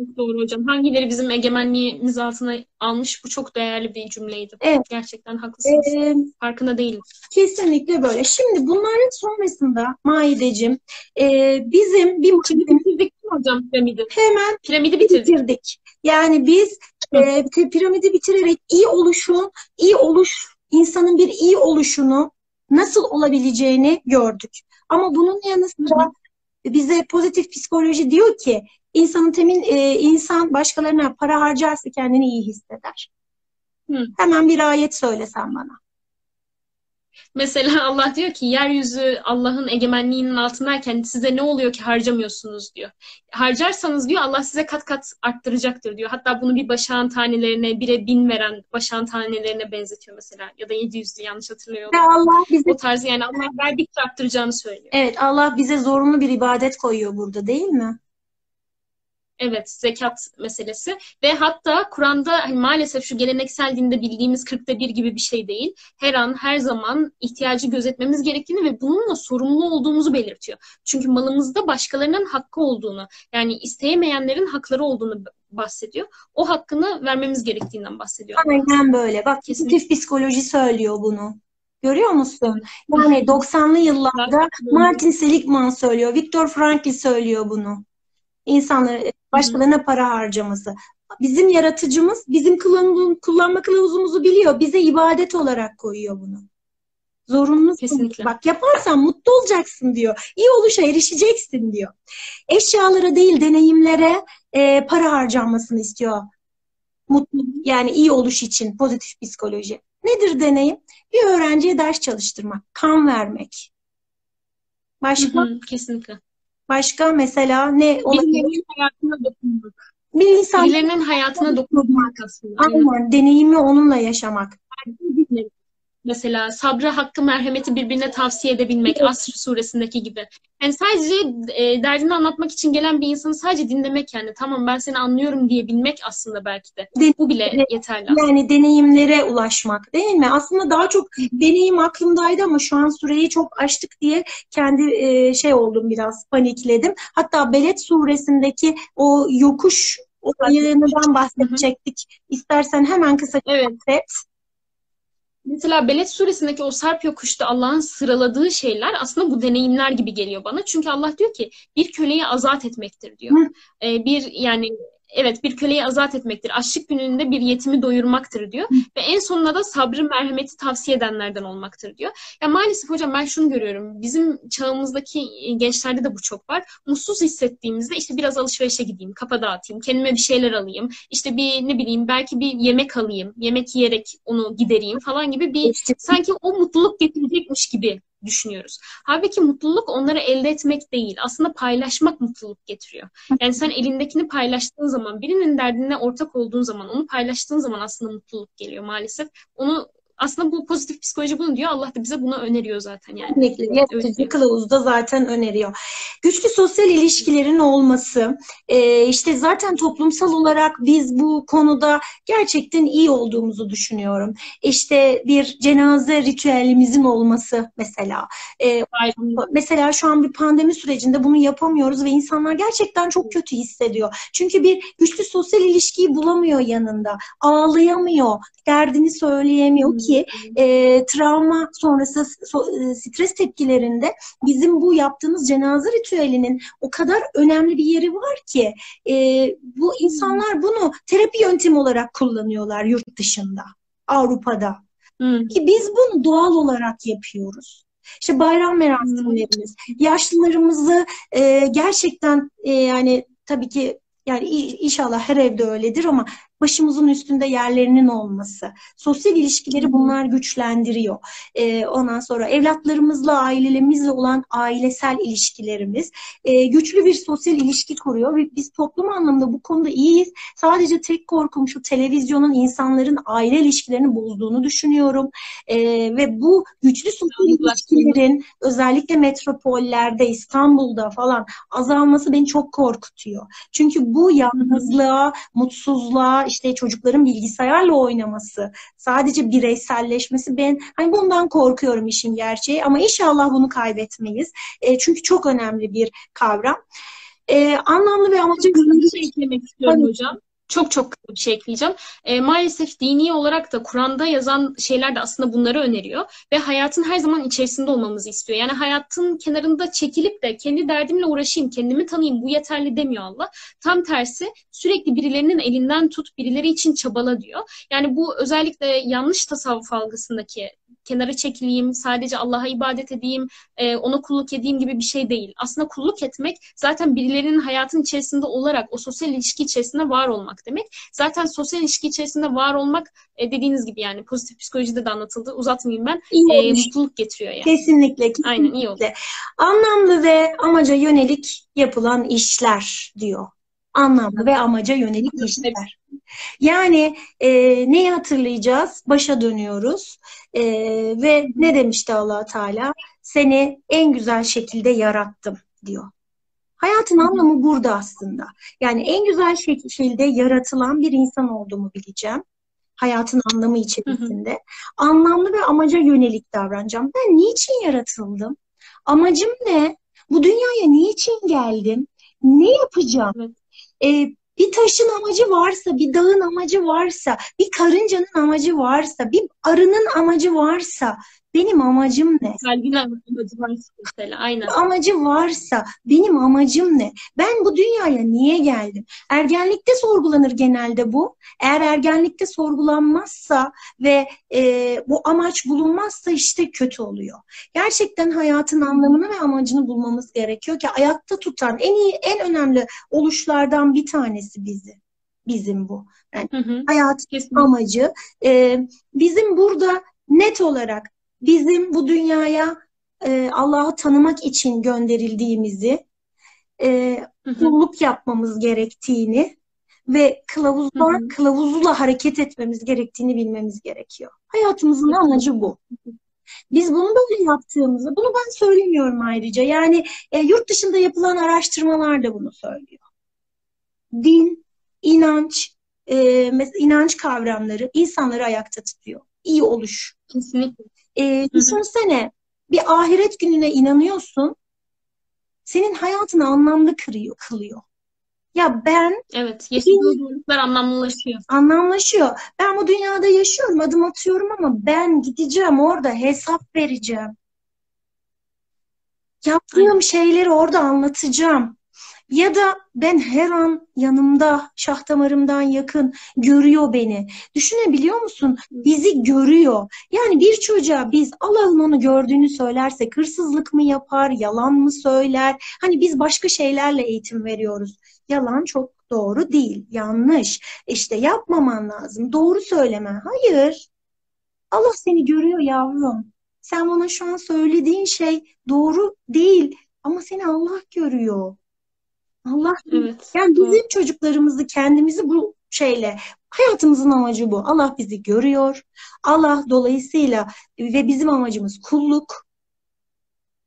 Çok doğru hocam. Hangileri bizim egemenliğimiz altına almış bu çok değerli bir cümleydi. Evet. Gerçekten haklısınız. Ee, Farkında değilim. Kesinlikle böyle. Şimdi bunların sonrasında Maideciğim e, bizim bir bitirdik mi hocam piramidi? Hemen piramidi bitirdik. bitirdik. Yani biz e, piramidi bitirerek iyi oluşun, iyi oluş, insanın bir iyi oluşunu nasıl olabileceğini gördük. Ama bunun yanı sıra bize pozitif psikoloji diyor ki insanın temin e, insan başkalarına para harcarsa kendini iyi hisseder. Hı. Hemen bir ayet söylesen bana. Mesela Allah diyor ki yeryüzü Allah'ın egemenliğinin altındayken size ne oluyor ki harcamıyorsunuz diyor. Harcarsanız diyor Allah size kat kat arttıracaktır diyor. Hatta bunu bir başağın tanelerine, bire bin veren başağın tanelerine benzetiyor mesela. Ya da 700'lü yanlış hatırlıyorum. Allah bize... O tarzı yani Allah verdikçe arttıracağını söylüyor. Evet Allah bize zorunlu bir ibadet koyuyor burada değil mi? Evet, zekat meselesi ve hatta Kur'an'da hani maalesef şu geleneksel dinde bildiğimiz kırkta bir gibi bir şey değil. Her an, her zaman ihtiyacı gözetmemiz gerektiğini ve bununla sorumlu olduğumuzu belirtiyor. Çünkü malımızda başkalarının hakkı olduğunu, yani isteyemeyenlerin hakları olduğunu bahsediyor. O hakkını vermemiz gerektiğinden bahsediyor. Aynen böyle. Bak pozitif psikoloji söylüyor bunu. Görüyor musun? Yani 90'lı yıllarda Martin Seligman söylüyor, Viktor Frankl söylüyor bunu. İnsanları başkalarına para harcaması. Bizim yaratıcımız bizim kullan kullanma kılavuzumuzu biliyor. Bize ibadet olarak koyuyor bunu. Zorunlu. Kesinlikle. Bak yaparsan mutlu olacaksın diyor. İyi oluşa erişeceksin diyor. Eşyalara değil deneyimlere e, para harcanmasını istiyor. Mutlu yani iyi oluş için pozitif psikoloji. Nedir deneyim? Bir öğrenciye ders çalıştırmak, kan vermek. Başka? Hı hı, kesinlikle. Başka mesela ne olabilir? Birilerinin hayatına dokunmak. Bir insan Birilerinin hayatına dokunmak aslında. Aynen. Deneyimi onunla yaşamak. Mesela sabrı, hakkı, merhameti birbirine tavsiye edebilmek. Asr suresindeki gibi. Yani sadece e, derdini anlatmak için gelen bir insanı sadece dinlemek yani. Tamam ben seni anlıyorum diyebilmek aslında belki de. de Bu bile yeterli aslında. Yani deneyimlere ulaşmak değil mi? Aslında daha çok deneyim aklımdaydı ama şu an süreyi çok açtık diye kendi e, şey oldum biraz panikledim. Hatta Beled suresindeki o yokuş olayından bahsedecektik. İstersen hemen kısa evet. bahset. Mesela Beled suresindeki o sarp yokuşta Allah'ın sıraladığı şeyler aslında bu deneyimler gibi geliyor bana. Çünkü Allah diyor ki bir köleyi azat etmektir diyor. Ee, bir yani evet bir köleyi azat etmektir. Açlık gününde bir yetimi doyurmaktır diyor. Ve en sonunda da sabrı merhameti tavsiye edenlerden olmaktır diyor. Ya maalesef hocam ben şunu görüyorum. Bizim çağımızdaki gençlerde de bu çok var. Mutsuz hissettiğimizde işte biraz alışverişe gideyim, kafa dağıtayım, kendime bir şeyler alayım. İşte bir ne bileyim belki bir yemek alayım, yemek yiyerek onu gidereyim falan gibi bir sanki o mutluluk getirecekmiş gibi düşünüyoruz. Halbuki mutluluk onları elde etmek değil. Aslında paylaşmak mutluluk getiriyor. Yani sen elindekini paylaştığın zaman, birinin derdine ortak olduğun zaman, onu paylaştığın zaman aslında mutluluk geliyor maalesef. Onu aslında bu pozitif psikoloji bunu diyor. Allah da bize bunu öneriyor zaten yani. Kesinlikle. Yaratıcı kılavuzda zaten öneriyor. Güçlü sosyal ilişkilerin olması, e, işte zaten toplumsal olarak biz bu konuda gerçekten iyi olduğumuzu düşünüyorum. İşte bir cenaze ritüelimizin olması mesela. E, mesela şu an bir pandemi sürecinde bunu yapamıyoruz ve insanlar gerçekten çok kötü hissediyor. Çünkü bir güçlü sosyal ilişkiyi bulamıyor yanında. Ağlayamıyor, derdini söyleyemiyor ki ki e, travma sonrası so, e, stres tepkilerinde bizim bu yaptığımız cenaze ritüelinin o kadar önemli bir yeri var ki e, bu insanlar bunu terapi yöntemi olarak kullanıyorlar yurt dışında, Avrupa'da. Hmm. Ki biz bunu doğal olarak yapıyoruz. İşte bayram merasimlerimiz, yaşlılarımızı e, gerçekten e, yani tabii ki yani inşallah her evde öyledir ama başımızın üstünde yerlerinin olması. Sosyal ilişkileri bunlar güçlendiriyor. E, ondan sonra evlatlarımızla, ailelerimizle olan ailesel ilişkilerimiz e, güçlü bir sosyal ilişki kuruyor ve biz toplum anlamında bu konuda iyiyiz. Sadece tek korkum şu televizyonun insanların aile ilişkilerini bozduğunu düşünüyorum. E, ve bu güçlü sosyal ilişkilerin özellikle metropollerde, İstanbul'da falan azalması beni çok korkutuyor. Çünkü bu yalnızlığa, mutsuzluğa, işte çocukların bilgisayarla oynaması, sadece bireyselleşmesi ben hani bundan korkuyorum işin gerçeği ama inşallah bunu kaybetmeyiz. E, çünkü çok önemli bir kavram. E, anlamlı ve amacı şey eklemek istiyorum hani, hocam çok çok bir şey ekleyeceğim. E, maalesef dini olarak da Kur'an'da yazan şeyler de aslında bunları öneriyor ve hayatın her zaman içerisinde olmamızı istiyor. Yani hayatın kenarında çekilip de kendi derdimle uğraşayım, kendimi tanıyayım bu yeterli demiyor Allah. Tam tersi sürekli birilerinin elinden tut, birileri için çabala diyor. Yani bu özellikle yanlış tasavvuf algısındaki kenara çekileyim, sadece Allah'a ibadet edeyim, e, ona kulluk edeyim gibi bir şey değil. Aslında kulluk etmek zaten birilerinin hayatın içerisinde olarak o sosyal ilişki içerisinde var olmak demek. Zaten sosyal ilişki içerisinde var olmak e, dediğiniz gibi yani pozitif psikolojide de anlatıldı. Uzatmayayım ben. E, mutluluk getiriyor yani. Kesinlikle, kesinlikle. Aynen iyi oldu. Anlamlı ve amaca yönelik yapılan işler diyor. Anlamlı ve amaca yönelik işler. Yani e, neyi hatırlayacağız? Başa dönüyoruz. E, ve ne demişti allah Teala? Seni en güzel şekilde yarattım diyor. Hayatın anlamı burada aslında. Yani en güzel şekilde yaratılan bir insan olduğumu bileceğim. Hayatın anlamı içerisinde. Hı hı. Anlamlı ve amaca yönelik davranacağım. Ben niçin yaratıldım? Amacım ne? Bu dünyaya niçin geldim? Ne yapacağım? Evet. Ee, bir taşın amacı varsa, bir dağın amacı varsa, bir karıncanın amacı varsa, bir arının amacı varsa benim amacım ne? Kalbin amacı varsa mesela aynen. Amacı varsa benim amacım ne? Ben bu dünyaya niye geldim? Ergenlikte sorgulanır genelde bu. Eğer ergenlikte sorgulanmazsa ve e, bu amaç bulunmazsa işte kötü oluyor. Gerçekten hayatın anlamını ve amacını bulmamız gerekiyor ki ayakta tutan en iyi, en önemli oluşlardan bir tanesi bizi. Bizim bu. Yani hı hı. hayat Kesinlikle. amacı. E, bizim burada net olarak bizim bu dünyaya e, Allah'ı tanımak için gönderildiğimizi, e, kulluk yapmamız gerektiğini ve kılavuzla, hı hı. kılavuzla hareket etmemiz gerektiğini bilmemiz gerekiyor. Hayatımızın amacı bu. Biz bunu böyle yaptığımızda, bunu ben söylemiyorum ayrıca. Yani e, yurt dışında yapılan araştırmalar da bunu söylüyor. Din, inanç, e, inanç kavramları insanları ayakta tutuyor. İyi oluş. Kesinlikle. E, düşünsene bir ahiret gününe inanıyorsun. Senin hayatını anlamlı kırıyor, kılıyor. Ya ben Evet, yaşadığın zorluklar anlamlılaşıyor. Anlamlaşıyor. Ben bu dünyada yaşıyorum, adım atıyorum ama ben gideceğim orada hesap vereceğim. Yaptığım Aynen. şeyleri orada anlatacağım. Ya da ben her an yanımda, şah damarımdan yakın, görüyor beni. Düşünebiliyor musun? Bizi görüyor. Yani bir çocuğa biz Allah'ın onu gördüğünü söylersek hırsızlık mı yapar, yalan mı söyler? Hani biz başka şeylerle eğitim veriyoruz. Yalan çok doğru değil, yanlış. İşte yapmaman lazım, doğru söyleme. Hayır. Allah seni görüyor yavrum. Sen bana şu an söylediğin şey doğru değil ama seni Allah görüyor. Allah Evet. yani bizim çocuklarımızı kendimizi bu şeyle hayatımızın amacı bu. Allah bizi görüyor. Allah dolayısıyla ve bizim amacımız kulluk.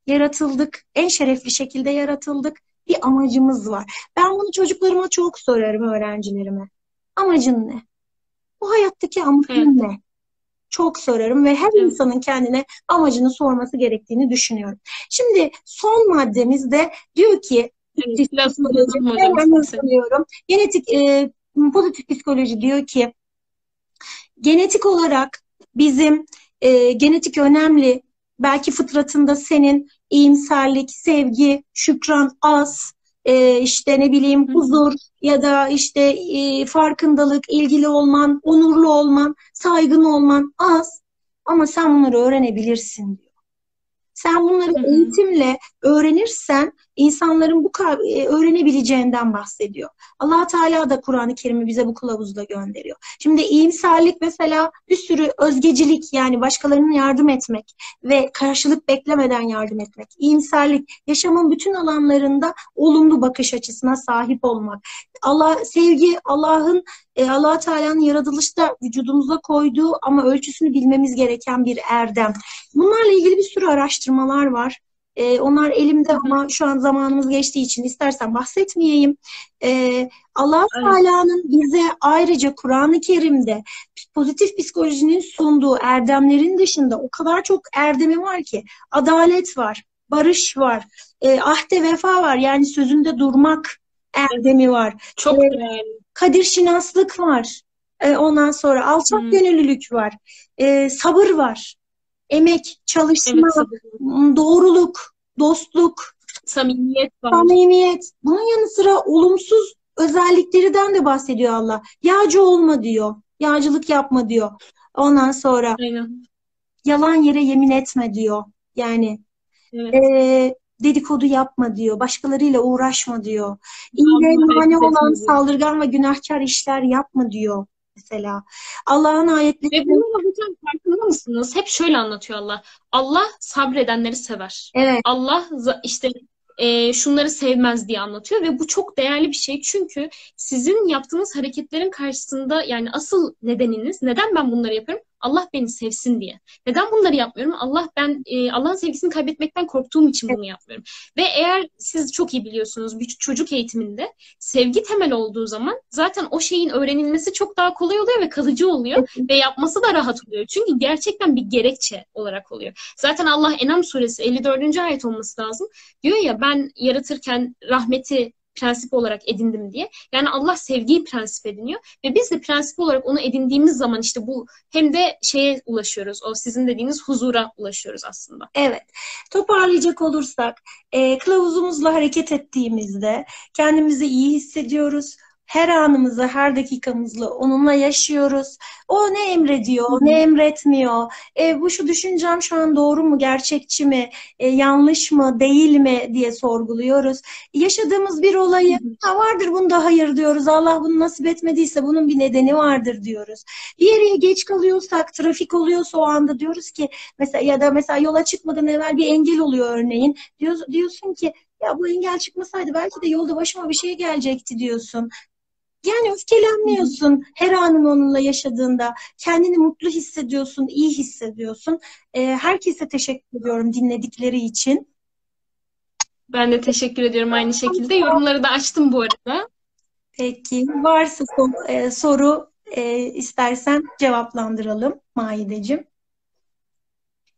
Yaratıldık. En şerefli şekilde yaratıldık. Bir amacımız var. Ben bunu çocuklarıma çok sorarım öğrencilerime. Amacın ne? Bu hayattaki amacın Evet. ne? Çok sorarım ve her Evet. insanın kendine amacını sorması gerektiğini düşünüyorum. Şimdi son maddemizde diyor ki Hızlanıyorum. Genetik e, pozitif psikoloji diyor ki genetik olarak bizim e, genetik önemli. Belki fıtratında senin iyimserlik, sevgi, şükran az, e, işte ne bileyim huzur ya da işte e, farkındalık, ilgili olman, onurlu olman, saygın olman az. Ama sen bunları öğrenebilirsin diyor. Sen bunları Hı hı. eğitimle öğrenirsen insanların bu e, öğrenebileceğinden bahsediyor. Allah Teala da Kur'an-ı Kerim'i bize bu kılavuzda gönderiyor. Şimdi iyimserlik mesela bir sürü özgecilik yani başkalarına yardım etmek ve karşılık beklemeden yardım etmek. İyimserlik yaşamın bütün alanlarında olumlu bakış açısına sahip olmak. Allah sevgi Allah'ın e, Allah Teala'nın yaratılışta vücudumuza koyduğu ama ölçüsünü bilmemiz gereken bir erdem. Bunlarla ilgili bir sürü araştırmalar var. E, onlar elimde ama şu an zamanımız geçtiği için istersen bahsetmeyeyim. E, Allah Evet. Teala'nın bize ayrıca Kur'an-ı Kerim'de pozitif psikolojinin sunduğu erdemlerin dışında o kadar çok erdemi var ki adalet var, barış var, e, ahde vefa var yani sözünde durmak erdemi var. Çok Evet. değerli. Kadir şinaslık var. E, ondan sonra alçak gönüllülük var. E, sabır var. Emek, çalışma, Evet, doğruluk, dostluk, Samimiyet var. samimiyet. Bunun yanı sıra olumsuz özelliklerinden de bahsediyor Allah. Yağcı olma diyor. Yağcılık yapma diyor. Ondan sonra Aynen. yalan yere yemin etme diyor. Yani Evet. e, dedikodu yapma diyor. Başkalarıyla uğraşma diyor. İyiliğe mani olan saldırgan ve günahkar işler yapma diyor mesela. Allah'ın ayetleri Ve bunu hocam farkında mısınız? Hep şöyle anlatıyor Allah. Allah sabredenleri sever. evet Allah işte e, şunları sevmez diye anlatıyor ve bu çok değerli bir şey çünkü sizin yaptığınız hareketlerin karşısında yani asıl nedeniniz neden ben bunları yapıyorum? Allah beni sevsin diye. Neden bunları yapmıyorum? Allah ben e, Allah'ın sevgisini kaybetmekten korktuğum için bunu yapmıyorum. Ve eğer siz çok iyi biliyorsunuz bir çocuk eğitiminde sevgi temel olduğu zaman zaten o şeyin öğrenilmesi çok daha kolay oluyor ve kalıcı oluyor ve yapması da rahat oluyor. Çünkü gerçekten bir gerekçe olarak oluyor. Zaten Allah Enam suresi 54. ayet olması lazım. Diyor ya ben yaratırken rahmeti prensip olarak edindim diye. Yani Allah sevgiyi prensip ediniyor ve biz de prensip olarak onu edindiğimiz zaman işte bu hem de şeye ulaşıyoruz. O sizin dediğiniz huzura ulaşıyoruz aslında. Evet. Toparlayacak olursak, e, kılavuzumuzla hareket ettiğimizde kendimizi iyi hissediyoruz. Her anımızı, her dakikamızla onunla yaşıyoruz. O ne emrediyor, ne emretmiyor. E, bu şu düşüncem şu an doğru mu, gerçekçi mi, e, yanlış mı, değil mi diye sorguluyoruz. Yaşadığımız bir olayı, ha vardır bunda hayır diyoruz. Allah bunu nasip etmediyse bunun bir nedeni vardır diyoruz. Bir yere geç kalıyorsak, trafik oluyorsa o anda diyoruz ki Mesela ya da mesela yola çıkmadan evvel bir engel oluyor örneğin. Diyor, diyorsun ki ya bu engel çıkmasaydı belki de yolda başıma bir şey gelecekti diyorsun. Yani öfkelenmiyorsun her anın onunla yaşadığında. Kendini mutlu hissediyorsun, iyi hissediyorsun. Ee, herkese teşekkür ediyorum dinledikleri için. Ben de teşekkür ediyorum aynı şekilde. Yorumları da açtım bu arada. Peki varsa so- e, soru e, istersen cevaplandıralım Maideciğim.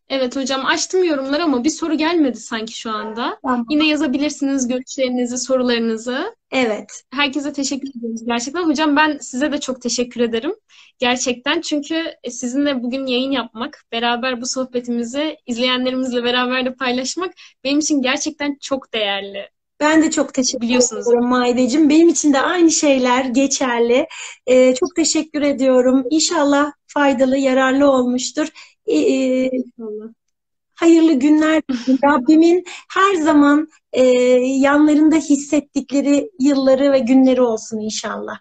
Evet hocam açtım yorumları ama bir soru gelmedi sanki şu anda. Tamam. Yine yazabilirsiniz görüşlerinizi, sorularınızı. Evet. Herkese teşekkür ediyoruz gerçekten. Hocam ben size de çok teşekkür ederim. Gerçekten çünkü sizinle bugün yayın yapmak, beraber bu sohbetimizi izleyenlerimizle beraber de paylaşmak benim için gerçekten çok değerli. Ben de çok teşekkür Biliyorsunuz. ederim Maideciğim. Benim için de aynı şeyler geçerli. Ee, çok teşekkür ediyorum. İnşallah faydalı, yararlı olmuştur. Ee, hayırlı günler. Rabbimin her zaman e, yanlarında hissettikleri yılları ve günleri olsun inşallah.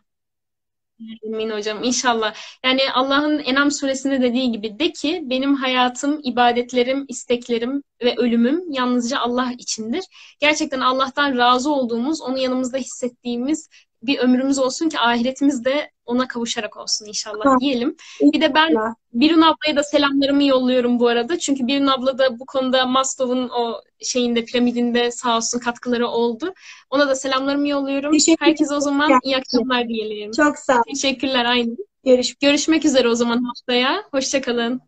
Emin hocam inşallah. Yani Allah'ın Enam suresinde dediği gibi de ki benim hayatım, ibadetlerim, isteklerim ve ölümüm yalnızca Allah içindir. Gerçekten Allah'tan razı olduğumuz, onu yanımızda hissettiğimiz bir ömrümüz olsun ki ahiretimiz de ona kavuşarak olsun inşallah Ha. diyelim. Bir de ben. Birun ablaya da selamlarımı yolluyorum bu arada. Çünkü Birun abla da bu konuda Maslow'un o şeyinde piramidinde sağ olsun katkıları oldu. Ona da selamlarımı yolluyorum. Herkese o zaman iyi akşamlar diyelim. Çok sağ ol. Teşekkürler aynı. Görüşmek Görüşmek üzere o zaman haftaya. Hoşçakalın.